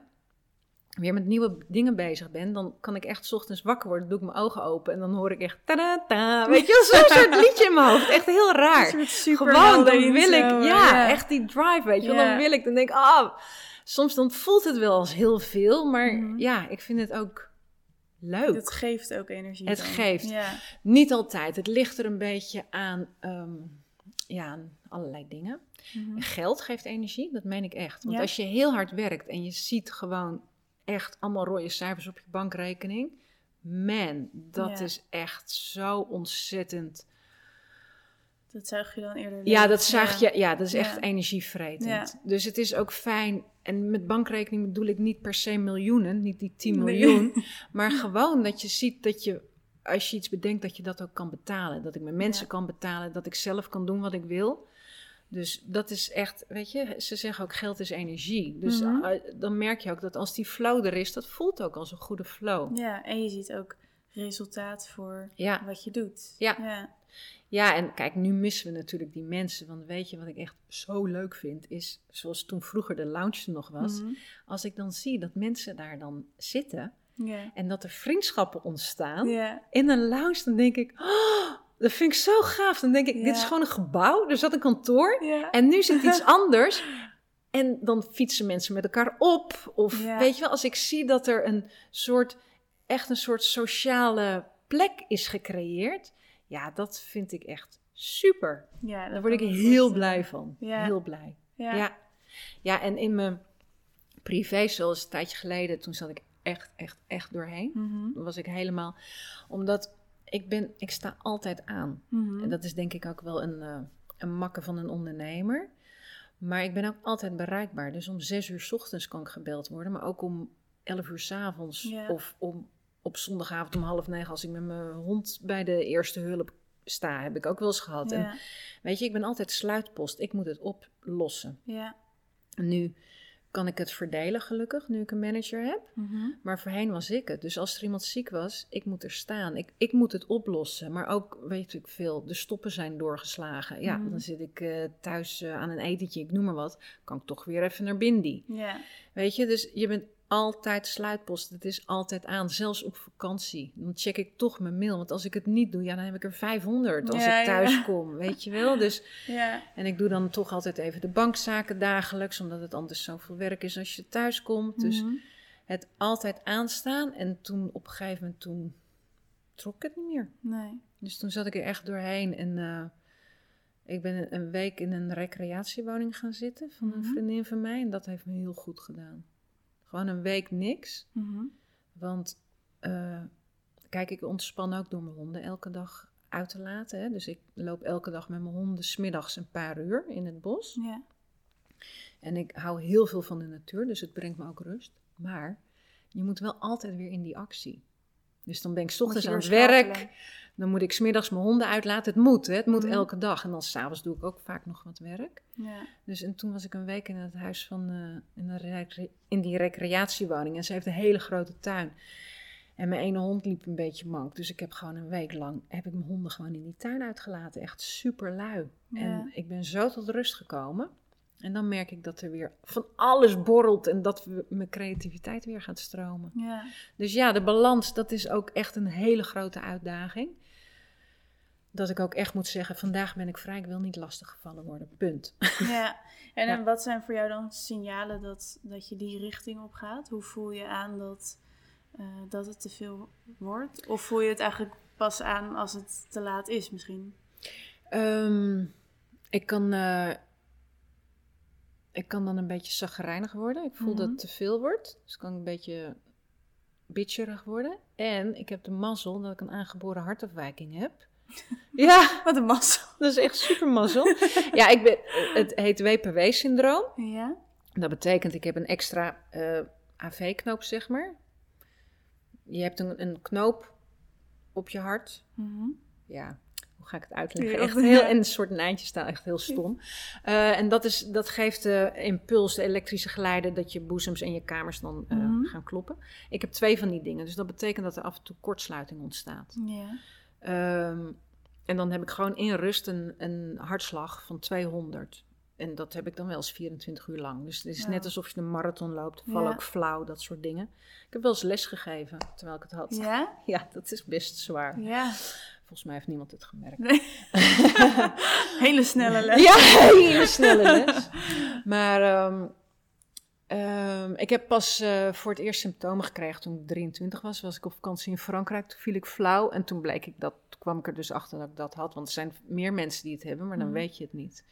weer met nieuwe dingen bezig ben, dan kan ik echt 's ochtends wakker worden, doe ik mijn ogen open en dan hoor ik echt ta-da-ta. Weet je, zo'n soort liedje in mijn hoofd. Echt heel raar.
Een soort super
Gewoon, dan wil ik, ja, echt die drive, weet je.
Ja.
Dan wil ik, dan denk ik, ah, soms dan voelt het wel als heel veel, maar
Mhm.
ja, ik vind het ook leuk.
Het geeft ook energie.
Het
dan.
geeft.
Ja.
Niet altijd. Het ligt er een beetje aan, ehm, ja, aan allerlei dingen.
Mhm.
Geld geeft energie, dat meen ik echt. Want
Ja.
als je heel hard werkt en je ziet gewoon echt allemaal rode cijfers op je bankrekening, man, dat
Ja.
is echt zo ontzettend.
Dat zuig je dan eerder.
Ja, dat zag je. Ja, dat is echt energievretend. Dus het is ook fijn. En met bankrekening bedoel ik niet per se miljoenen, niet die 10
Nee.
miljoen. Maar gewoon dat je ziet dat je, als je iets bedenkt, dat je dat ook kan betalen. Dat ik met mensen
Ja.
kan betalen, dat ik zelf kan doen wat ik wil. Dus dat is echt, weet je, ze zeggen ook geld is energie. Dus
Mhm.
eh, dan merk je ook dat als die flow er is, dat voelt ook als een goede flow.
Ja, en je ziet ook resultaat voor
Ja.
wat je doet.
Ja.
ja.
Ja, en kijk, nu missen we natuurlijk die mensen. Want weet je wat ik echt zo leuk vind? Is zoals toen vroeger de lounge nog was.
Mhm.
Als ik dan zie dat mensen daar dan zitten en dat er vriendschappen ontstaan in een lounge, dan denk ik, oh, dat vind ik zo gaaf. Dan denk ik, dit is gewoon een gebouw, er zat een kantoor en nu zit iets anders. En dan fietsen mensen met elkaar op. Of weet je wel, als ik zie dat er een soort, echt een soort sociale plek is gecreëerd. Ja, dat vind ik echt super.
Ja,
Daar word ik heel blij van.
Ja.
Heel blij.
Ja.
Ja. ja. en in mijn privé, zoals een tijdje geleden, toen zat ik echt, echt, echt doorheen.
Mhm.
Toen was ik helemaal, omdat ik ben, ik sta altijd aan.
Mhm.
En dat is denk ik ook wel een, eh, een makke van een ondernemer. Maar ik ben ook altijd bereikbaar. Dus om zes uur 's ochtends kan ik gebeld worden, maar ook om elf uur 's avonds. Of om, op zondagavond om half negen als ik met mijn hond bij de eerste hulp sta. Heb ik ook wel eens gehad. En weet je, ik ben altijd sluitpost. Ik moet het oplossen.
Ja.
Nu kan ik het verdelen gelukkig, nu ik een manager heb.
Mhm.
Maar voorheen was ik het. Dus als er iemand ziek was, ik moet er staan. Ik, ik moet het oplossen. Maar ook, weet ik veel, de stoppen zijn doorgeslagen. Ja,
Mhm.
dan zit ik eh, thuis eh, aan een etentje, ik noem maar wat. Kan ik toch weer even naar Bindi.
Ja.
Weet je, dus je bent altijd sluitpost. Het is altijd aan, zelfs op vakantie. Dan check ik toch mijn mail. Want als ik het niet doe, ja, dan heb ik er 500 als
Ja,
ik thuis
ja.
kom. Weet je wel? Dus
Ja.
en ik doe dan toch altijd even de bankzaken dagelijks, omdat het anders zoveel werk is als je thuis komt. Dus
Mhm.
het altijd aanstaan. En toen op een gegeven moment, toen trok ik het niet meer.
Nee.
Dus toen zat ik er echt doorheen. En eh, ik ben een- een week in een recreatiewoning gaan zitten van een
Mhm.
vriendin van mij. En dat heeft me heel goed gedaan. Gewoon een week niks.
Mhm.
Want eh, kijk, ik ontspan ook door mijn honden elke dag uit te laten. Hè? Dus ik loop elke dag met mijn honden smiddags een paar uur in het bos.
Ja.
En ik hou heel veel van de natuur, dus het brengt me ook rust. Maar je moet wel altijd weer in die actie. Dus dan ben ik 's ochtends aan het werk. Dan moet ik smiddags mijn honden uitlaten. Het moet, hè? het moet
Mhm.
elke dag. En dan s'avonds doe ik ook vaak nog wat werk.
Ja.
Dus en toen was ik een week in het huis van, eh, in, in die recreatiewoning. En ze heeft een hele grote tuin. En mijn ene hond liep een beetje mank. Dus ik heb gewoon een week lang, heb ik mijn honden gewoon in die tuin uitgelaten. Echt super lui.
Ja.
En ik ben zo tot rust gekomen. En dan merk ik dat er weer van alles borrelt en dat we- mijn creativiteit weer gaat stromen.
Ja.
Dus ja, de balans, dat is ook echt een hele grote uitdaging. Dat ik ook echt moet zeggen, vandaag ben ik vrij, ik wil niet lastig gevallen worden, punt.
Ja, en,
Ja.
en wat zijn voor jou dan signalen dat, dat je die richting op gaat? Hoe voel je aan dat, eh, dat het te veel wordt? Of voel je het eigenlijk pas aan als het te laat is misschien?
Ehm, ik, kan, eh, ik kan dan een beetje zagrijnig worden. Ik voel dat
Mhm.
het te veel wordt. Dus kan ik een beetje bitcherig worden. En ik heb de mazzel dat ik een aangeboren hartafwijking heb. Ja,
Wat een mazzel.
dat is echt super mazzel. ja, ik ben, het heet WPW-syndroom.
Ja?
Dat betekent, ik heb een extra eh, AV-knoop, zeg maar. Je hebt een, een knoop op je hart.
Mhm.
Ja, hoe ga ik het uitleggen? Echt heel, en een soort eindje staan, echt heel stom. Eh, en dat, is, dat geeft de impuls, de elektrische geleider, dat je boezems en je kamers dan eh,
Mhm.
gaan kloppen. Ik heb twee van die dingen, dus dat betekent dat er af en toe kortsluiting ontstaat. Ehm, en dan heb ik gewoon in rust een, een hartslag van 200. En dat heb ik dan wel eens 24 uur lang. Dus het is
Ja.
net alsof je een marathon loopt. Val
Ja.
ook flauw, dat soort dingen. Ik heb wel eens les gegeven terwijl ik het had.
Ja?
Ja, dat is best zwaar.
Ja.
Volgens mij heeft niemand het gemerkt.
Nee. Hele snelle les.
Ja, hele snelle les. Maar ehm, ehm, ik heb pas eh, voor het eerst symptomen gekregen toen ik 23 was. Was ik op vakantie in Frankrijk. Toen viel ik flauw. En toen bleek ik dat, kwam ik er dus achter dat ik dat had. Want er zijn meer mensen die het hebben, maar dan
Mhm.
weet je het niet.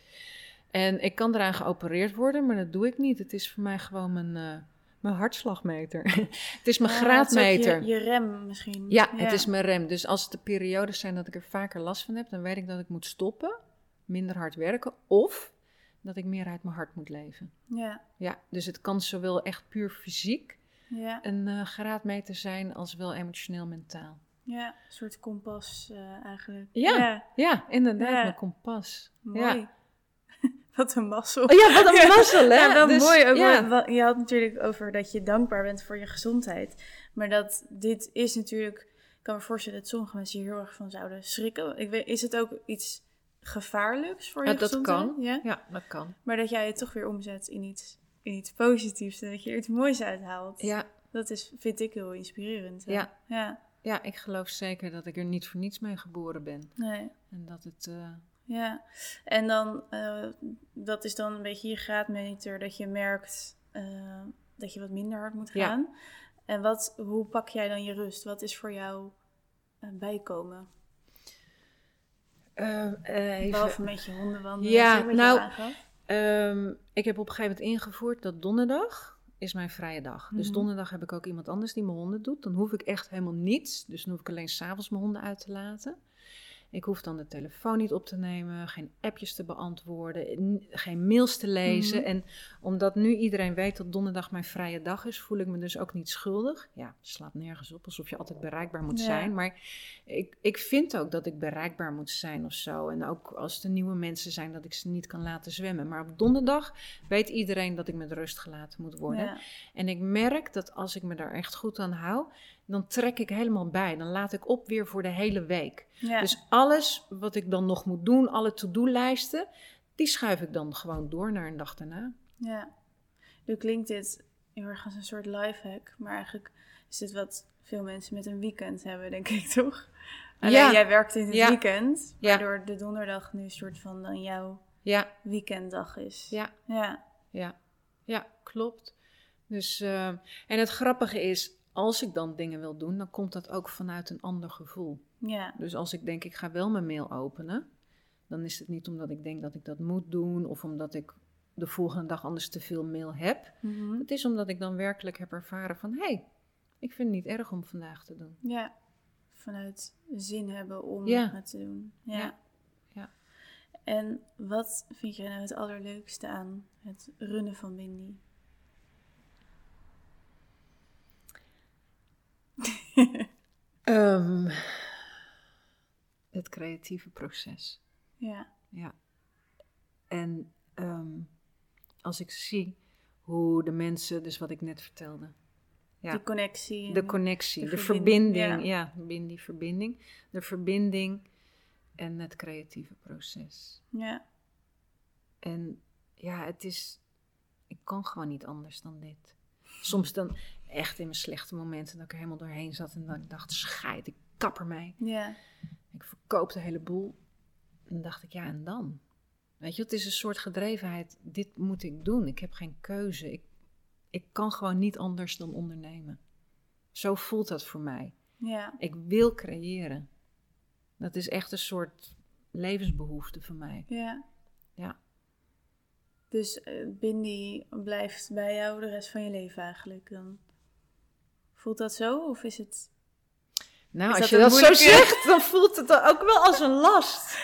En ik kan eraan geopereerd worden, maar dat doe ik niet. Het is voor mij gewoon mijn, eh, mijn hartslagmeter. het is mijn
Ah,
graadmeter.
Je, je rem misschien.
Ja, het is mijn rem. Dus als het de periodes zijn dat ik er vaker last van heb, dan weet ik dat ik moet stoppen, minder hard werken of dat ik meer uit mijn hart moet leven.
Ja,
Ja, dus het kan zowel echt puur fysiek
ja,
een eh, graadmeter zijn als wel emotioneel mentaal.
ja. Een soort kompas eh, eigenlijk.
Ja.
ja.
Inderdaad, mijn kompas.
Mooi. Wat een mazzel.
Oh ja, wat een mazzel, hè?
Ja, wel
Dus,
mooi. Ook
ja.
wel- wel- je had natuurlijk over dat je dankbaar bent voor je gezondheid. Maar dat dit is natuurlijk... Ik kan me voorstellen dat sommige mensen hier heel erg van zouden schrikken. Ik weet, is het ook iets gevaarlijks voor je
Ja, dat
gezondheid?
kan.
Ja?
Ja, dat kan.
Maar dat jij het toch weer omzet in iets, in iets positiefs. En dat je er iets moois uithaalt.
Ja,
Dat is, vind ik heel inspirerend. hè?
Ja.
Ja.
ja, ik geloof zeker dat ik er niet voor niets mee geboren ben.
Nee.
En dat het... eh,
Ja, en dan, eh, dat is dan een beetje je graadmeter, dat je merkt eh, dat je wat minder hard moet
Ja.
gaan. En wat, hoe pak jij dan je rust? Wat is voor jou eh, bijkomen?
eh, eh,
Behalve met je honden wandelen.
Ja, nou. Ehm, ik heb op een gegeven moment ingevoerd dat donderdag is mijn vrije dag. Dus
Mhm.
donderdag heb ik ook iemand anders die mijn honden doet. Dan hoef ik echt helemaal niets. Dus dan hoef ik alleen s'avonds mijn honden uit te laten. Ik hoef dan de telefoon niet op te nemen, geen appjes te beantwoorden, geen mails te lezen.
Mhm.
En omdat nu iedereen weet dat donderdag mijn vrije dag is, voel ik me dus ook niet schuldig. Ja, het slaat nergens op, alsof je altijd bereikbaar moet
Ja.
zijn. Maar ik, ik vind ook dat ik bereikbaar moet zijn of zo. En ook als er nieuwe mensen zijn, dat ik ze niet kan laten zwemmen. Maar op donderdag weet iedereen dat ik met rust gelaten moet worden.
Ja.
En ik merk dat als ik me daar echt goed aan hou, dan trek ik helemaal bij. Dan laat ik op weer voor de hele week.
Ja.
Dus alles wat ik dan nog moet doen, alle to-do-lijsten, die schuif ik dan gewoon door naar een dag daarna.
ja. Nu klinkt dit heel erg als een soort lifehack, maar eigenlijk is dit wat veel mensen met een weekend hebben, denk ik toch? Alleen
Ja.
jij werkt in het
Ja.
weekend, waardoor de donderdag nu een soort van dan jouw
Ja,
weekenddag is.
ja,
Ja.
ja, ja, klopt. Dus, eh, en het grappige is, als ik dan dingen wil doen, dan komt dat ook vanuit een ander gevoel.
Ja.
Dus als ik denk, ik ga wel mijn mail openen, dan is het niet omdat ik denk dat ik dat moet doen of omdat ik de volgende dag anders te veel mail heb.
Mhm.
Het is omdat ik dan werkelijk heb ervaren van, hé, hey, ik vind het niet erg om vandaag te doen.
Ja. Vanuit zin hebben om
Ja.
het te doen. Ja.
Ja. Ja.
En wat vind jij nou het allerleukste aan het runnen van Windy?
Ehm, het creatieve proces.
Ja.
Ja. En ehm, als ik zie hoe de mensen, dus wat ik net vertelde. Ja.
De connectie.
De connectie,
de
de,
verbinding,
verbinding.
ja.
Ja, die verbinding. De verbinding en het creatieve proces.
Ja.
En ja, het is. Ik kan gewoon niet anders dan dit. Soms dan echt in mijn slechte momenten dat ik er helemaal doorheen zat en dan ik dacht: scheid, ik kap ermee.
Ja.
Ik verkoop de hele boel. En dacht ik: ja, en dan? Weet je, het is een soort gedrevenheid. Dit moet ik doen. Ik heb geen keuze. Ik, ik kan gewoon niet anders dan ondernemen. Zo voelt dat voor mij.
Ja.
Ik wil creëren. Dat is echt een soort levensbehoefte van mij.
Ja.
Ja.
Dus eh, Bindi blijft bij jou de rest van je leven eigenlijk dan? Voelt dat zo? Of is het...
Nou,
Is
als
dat
je dat zo zegt, dan voelt het ook wel als een last.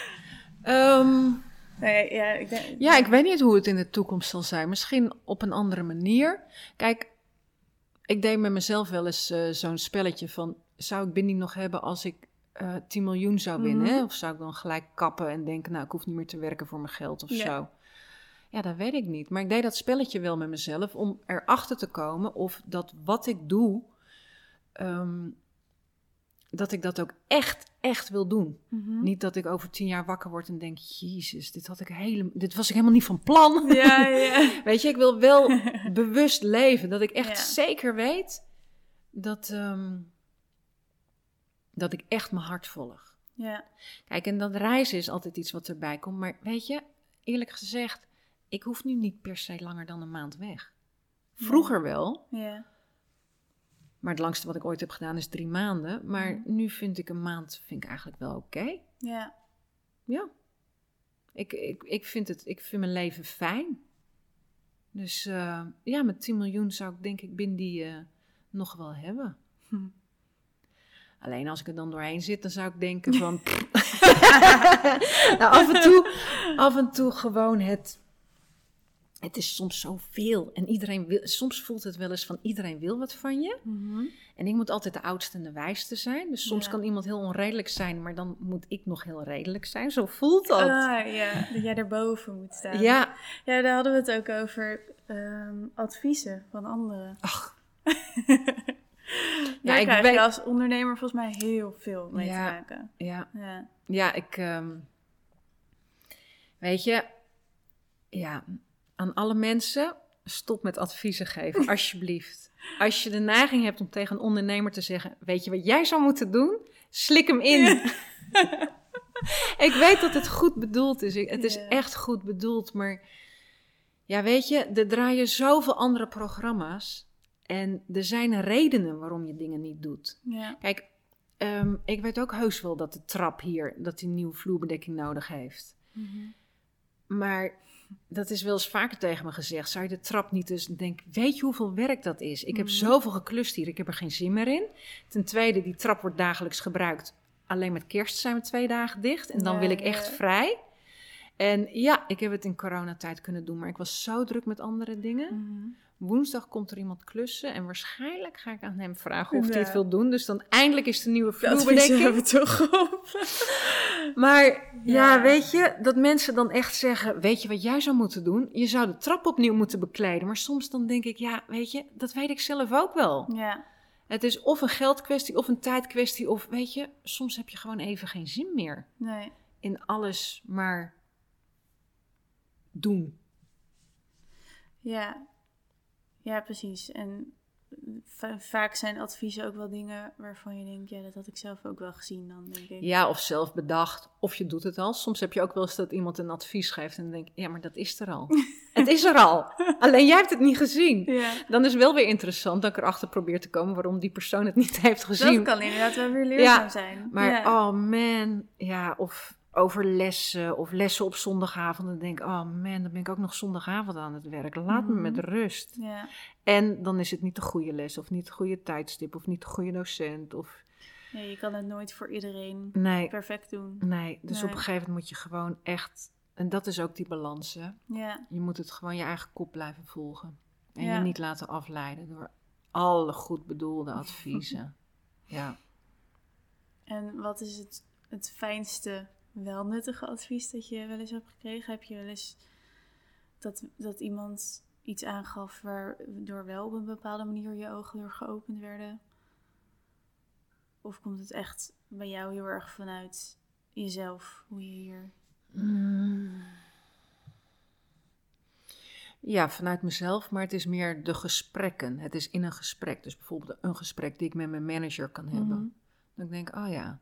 Ehm,
Nee, ja, ik denk,
ja, ik weet niet hoe het in de toekomst zal zijn. Misschien op een andere manier. Kijk, ik deed met mezelf wel eens eh, zo'n spelletje van... zou ik binding nog hebben als ik eh 10 miljoen zou winnen?
Mhm.
Of zou ik dan gelijk kappen en denken... nou, ik hoef niet meer te werken voor mijn geld of
Ja.
zo? Ja, dat weet ik niet. Maar ik deed dat spelletje wel met mezelf... om erachter te komen of dat wat ik doe... ehm, dat ik dat ook echt, echt wil doen.
Mhm.
Niet dat ik over tien jaar wakker word en denk: Jezus, dit, had ik hele, dit was ik helemaal niet van plan.
Ja, ja.
Weet je, ik wil wel bewust leven. Dat ik echt
Ja.
zeker weet dat, ehm, dat ik echt mijn hart volg.
ja.
Kijk, en dat reizen is altijd iets wat erbij komt. Maar weet je, eerlijk gezegd, ik hoef nu niet per se langer dan een maand weg. Vroeger wel,
ja.
maar het langste wat ik ooit heb gedaan is drie maanden. Maar nu vind ik een maand vind ik eigenlijk wel oké.
ja.
Ja. Ik, ik, ik, vind het, ik vind mijn leven fijn. Dus eh, ja, met 10 miljoen zou ik denk ik binnen die eh, nog wel hebben.
Hm.
Alleen als ik er dan doorheen zit, dan zou ik denken van... nou, af en, toe, af en toe gewoon het... Het is soms zoveel. En iedereen wil, soms voelt het wel eens van iedereen wil wat van je.
Mhm.
En ik moet altijd de oudste en de wijste zijn. Dus soms
Ja.
kan iemand heel onredelijk zijn, maar dan moet ik nog heel redelijk zijn. Zo voelt dat.
Ah, ja, dat jij erboven moet staan.
ja,
Ja, daar hadden we het ook over ehm, adviezen van anderen.
Ach.
Daar
ik
krijg
weet-
je als ondernemer volgens mij heel veel mee
Ja.
te maken.
ja,
Ja.
ja, ik. ehm, weet je, ja, aan alle mensen, stop met adviezen geven, alsjeblieft. Als je de neiging hebt om tegen een ondernemer te zeggen: Weet je wat jij zou moeten doen? Slik hem in. ik weet dat het goed bedoeld is. Het is
Ja.
echt goed bedoeld, maar ja, weet je, er draaien zoveel andere programma's. En er zijn redenen waarom je dingen niet doet.
Ja.
Kijk, ehm, ik weet ook heus wel dat de trap hier, dat die nieuwe vloerbedekking nodig heeft.
Mhm.
Maar dat is wel eens vaker tegen me gezegd. Zou je de trap niet dus denken, weet je hoeveel werk dat is? Ik heb
Mhm.
zoveel geklust hier, ik heb er geen zin meer in. Ten tweede, die trap wordt dagelijks gebruikt. Alleen met kerst zijn we twee dagen dicht en dan
Ja,
wil ik
ja.
echt vrij. En ja, ik heb het in coronatijd kunnen doen, maar ik was zo druk met andere dingen.
Mhm.
Woensdag komt er iemand klussen en waarschijnlijk ga ik aan hem vragen of hij het wil doen. Dus dan eindelijk is de nieuwe vloerbedekking.
hebben we toch op.
Maar ja.
Ja.
weet je, dat mensen dan echt zeggen: Weet je wat jij zou moeten doen? Je zou de trap opnieuw moeten bekleden. Maar soms dan denk ik: Ja, weet je, dat weet ik zelf ook wel.
Ja.
Het is of een geldkwestie of een tijdkwestie. Of weet je, soms heb je gewoon even geen zin meer
Nee.
in alles maar doen.
Ja. Ja, precies. En va- vaak zijn adviezen ook wel dingen waarvan je denkt, ja, dat had ik zelf ook wel gezien dan, denk ik.
Ja, of zelf bedacht, of je doet het al. Soms heb je ook wel eens dat iemand een advies geeft en dan denk Ja, maar dat is er al. het is er al. Alleen jij hebt het niet gezien.
Ja.
Dan is wel weer interessant dat ik erachter probeer te komen waarom die persoon het niet heeft gezien.
Dat kan inderdaad wel weer leerzaam
Ja,
zijn.
Maar
ja.
oh man, ja, of over lessen of lessen op zondagavond. Dan denk ik, oh man, dan ben ik ook nog zondagavond aan het werk. Laat me
Mhm.
met rust.
Ja.
En dan is het niet de goede les of niet de goede tijdstip of niet de goede docent. Of
ja, je kan het nooit voor iedereen
nee,
perfect doen.
nee. Dus
Nee.
op een gegeven moment moet je gewoon echt, en dat is ook die balans hè. Je moet het gewoon je eigen kop blijven volgen. En je niet laten afleiden door alle goed bedoelde adviezen. ja.
En wat is het, het fijnste, wel nuttige advies dat je wel eens hebt gekregen? Heb je wel eens dat, dat iemand iets aangaf waardoor wel op een bepaalde manier je ogen door geopend werden? Of komt het echt bij jou heel erg vanuit jezelf, hoe je hier...
Mm. Ja, vanuit mezelf, maar het is meer de gesprekken. Het is in een gesprek. Dus bijvoorbeeld een gesprek die ik met mijn manager kan hebben.
Mhm.
Dan denk ik, oh ja.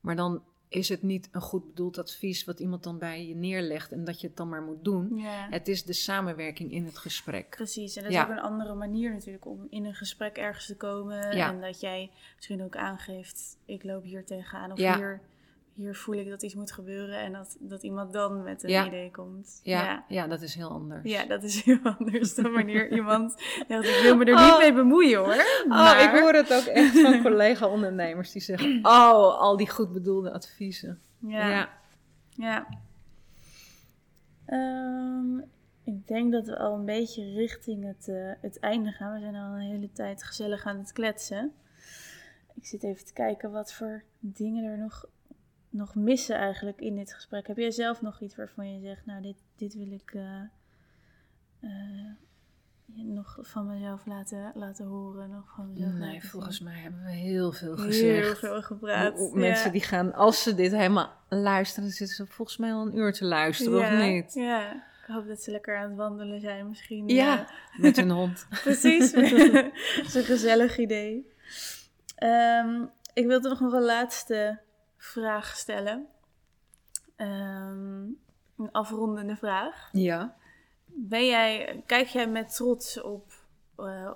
Maar dan is het niet een goed bedoeld advies wat iemand dan bij je neerlegt en dat je het dan maar moet doen.
Ja,
Het is de samenwerking in het gesprek.
precies. En dat is ook een andere manier natuurlijk om in een gesprek ergens te komen.
Ja.
En dat jij misschien ook aangeeft, ik loop hier tegenaan of
Ja.
hier, hier voel ik dat iets moet gebeuren en dat, dat iemand dan met een
Ja.
idee komt.
Ja,
ja.
ja. dat is heel anders.
Ja, dat is heel anders dan wanneer iemand zegt, ik wil me er
Oh.
niet mee bemoeien hoor.
Oh,
Maar-
ik hoor het ook echt van collega-ondernemers die zeggen: Oh, al die goed bedoelde adviezen.
Ja.
ja.
Ja. Ehm, ik denk dat we al een beetje richting het, eh, het einde gaan. We zijn al een hele tijd gezellig aan het kletsen. Ik zit even te kijken wat voor dingen er nog, nog missen eigenlijk in dit gesprek. Heb jij zelf nog iets waarvan je zegt, nou dit, dit wil ik eh, eh, nog van mezelf laten, laten horen? Nog van mezelf
Nee, volgens mij hebben we heel veel
Heel
gezegd.
veel gepraat.
Mensen
ja.
die gaan, als ze dit helemaal luisteren, zitten ze volgens mij al een uur te luisteren,
ja,
of niet?
Ja, ik hoop dat ze lekker aan het wandelen zijn misschien.
Ja,
eh,
met hun hond.
precies. Dat is een gezellig idee. Ehm, ik wil toch nog een laatste vraag stellen. Ehm, een afrondende vraag.
Ja.
Ben jij, kijk jij met trots op eh,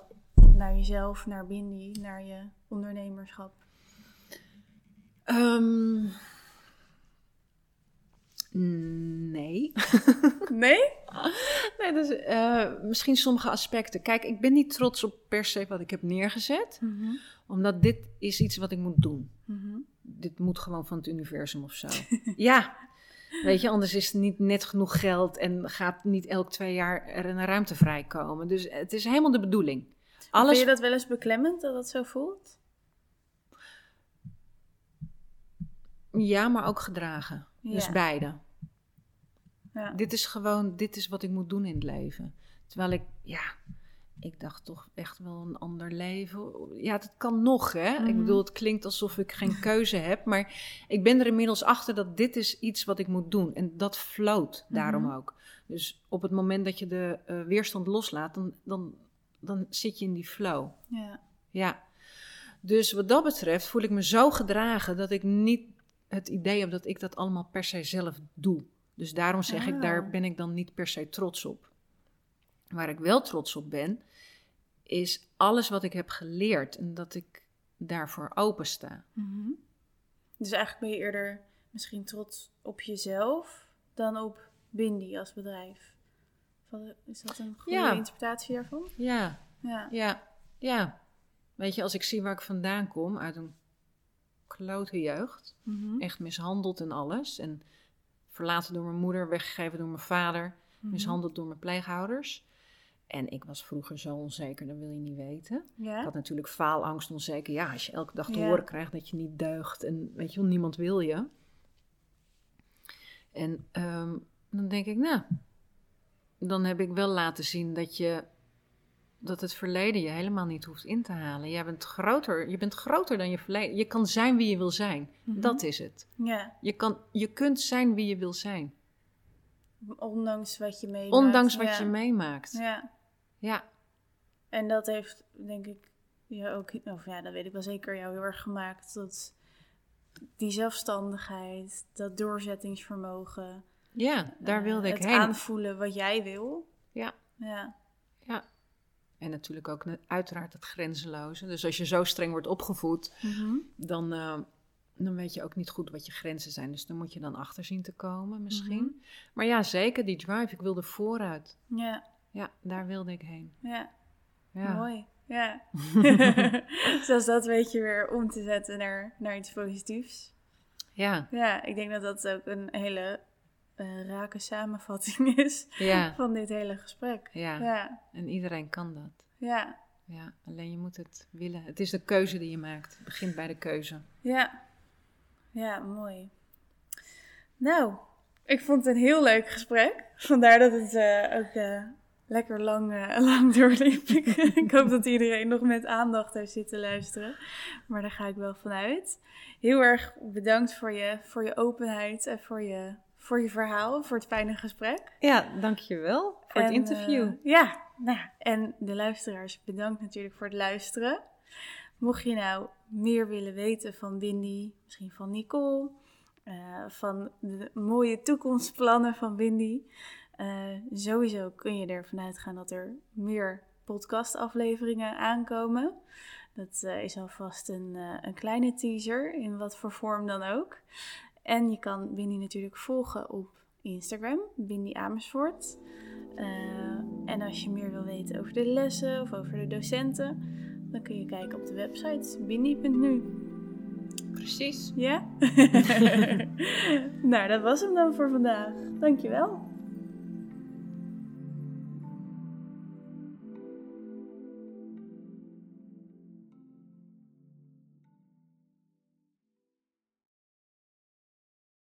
naar jezelf, naar Bindi, naar je ondernemerschap?
Ehm, nee.
Nee?
nee dus, eh, misschien sommige aspecten. Kijk, ik ben niet trots op per se wat ik heb neergezet. Omdat dit is iets wat ik moet doen.
Mhm.
Dit moet gewoon van het universum of zo. ja. Weet je, anders is er niet net genoeg geld en gaat niet elk twee jaar er een ruimte vrijkomen. Dus het is helemaal de bedoeling.
Vind
Alles
je dat wel eens beklemmend dat dat zo voelt?
Ja, maar ook gedragen. Dus beide.
Ja.
Dit is gewoon, dit is wat ik moet doen in het leven. Terwijl ik, ja, ik dacht toch echt wel een ander leven. Ja, dat kan nog, hè. Ik
Mhm.
bedoel, het klinkt alsof ik geen keuze heb. Maar ik ben er inmiddels achter dat dit is iets wat ik moet doen. En dat floot daarom
Mhm.
ook. Dus op het moment dat je de eh, weerstand loslaat, dan, dan, dan zit je in die flow.
Ja.
Ja. Dus wat dat betreft voel ik me zo gedragen dat ik niet het idee heb dat ik dat allemaal per se zelf doe. Dus daarom zeg ik, daar
Ah.
ben ik dan niet per se trots op. Waar ik wel trots op ben, is alles wat ik heb geleerd en dat ik daarvoor open sta.
Mhm. Dus eigenlijk ben je eerder misschien trots op jezelf dan op Bindi als bedrijf. Is dat een goede
Ja.
interpretatie daarvan?
Ja,
Ja.
ja, ja. Weet je, als ik zie waar ik vandaan kom, uit een klote jeugd,
Mhm.
echt mishandeld en alles. En verlaten door mijn moeder, weggegeven door mijn vader,
Mhm.
mishandeld door mijn pleegouders. En ik was vroeger zo onzeker, dat wil je niet weten. Ik had natuurlijk faalangst, onzeker. Ja, als je elke dag te
Ja.
horen krijgt dat je niet deugt en weet je wel, niemand wil je. En ehm, dan denk ik, nou, dan heb ik wel laten zien dat je dat het verleden je helemaal niet hoeft in te halen. Jij bent groter, je bent groter dan je verleden. Je kan zijn wie je wil zijn.
Mhm.
Dat is het.
ja.
Je, kan, je kunt zijn wie je wil zijn.
Ondanks wat je meemaakt.
Ondanks wat
ja.
je meemaakt.
Ja.
Ja.
En dat heeft, denk ik, je ook, of ja, dat weet ik wel zeker, jou heel erg gemaakt. Dat die zelfstandigheid, dat doorzettingsvermogen.
Ja, daar
eh,
wilde ik
het
heen.
aanvoelen wat jij wil.
Ja.
Ja.
Ja. En natuurlijk ook uiteraard het grenzeloze. Dus als je zo streng wordt opgevoed,
Mhm.
dan, eh, dan weet je ook niet goed wat je grenzen zijn. Dus dan moet je dan achter zien te komen misschien.
Mhm.
Maar ja, zeker die drive. Ik wilde vooruit.
Ja.
Ja, daar wilde ik heen.
Ja.
Ja.
Mooi. Ja. Zoals dat weet je weer om te zetten naar, naar iets positiefs.
Ja,
Ja, ik denk dat dat ook een hele eh, rake samenvatting is
ja,
van dit hele gesprek.
ja.
Ja.
En iedereen kan dat.
Ja.
Ja, alleen je moet het willen. Het is de keuze die je maakt. Het begint bij de keuze.
Ja. Ja, mooi. Nou, ik vond het een heel leuk gesprek. Vandaar dat het eh, ook eh, lekker lang, eh, lang doorliep. Ik, hoop dat iedereen nog met aandacht heeft zitten luisteren. Maar daar ga ik wel vanuit. Heel erg bedankt voor je, voor je openheid en voor je, voor je verhaal, voor het fijne gesprek.
Ja, dankjewel voor het interview.
ja, nou, en de luisteraars, bedankt natuurlijk voor het luisteren. Mocht je nou meer willen weten van Windy, misschien van Nicole, eh, van de mooie toekomstplannen van Windy, eh, sowieso kun je ervan uitgaan dat er meer podcastafleveringen aankomen. Dat eh, is alvast een, een kleine teaser, in wat voor vorm dan ook. En je kan Bindi natuurlijk volgen op Instagram, Bindi Amersfoort. En als je meer wil weten over de lessen of over de docenten, dan kun je kijken op de website bindi.nu.
Precies.
Ja? nou, dat was hem dan voor vandaag. Dankjewel.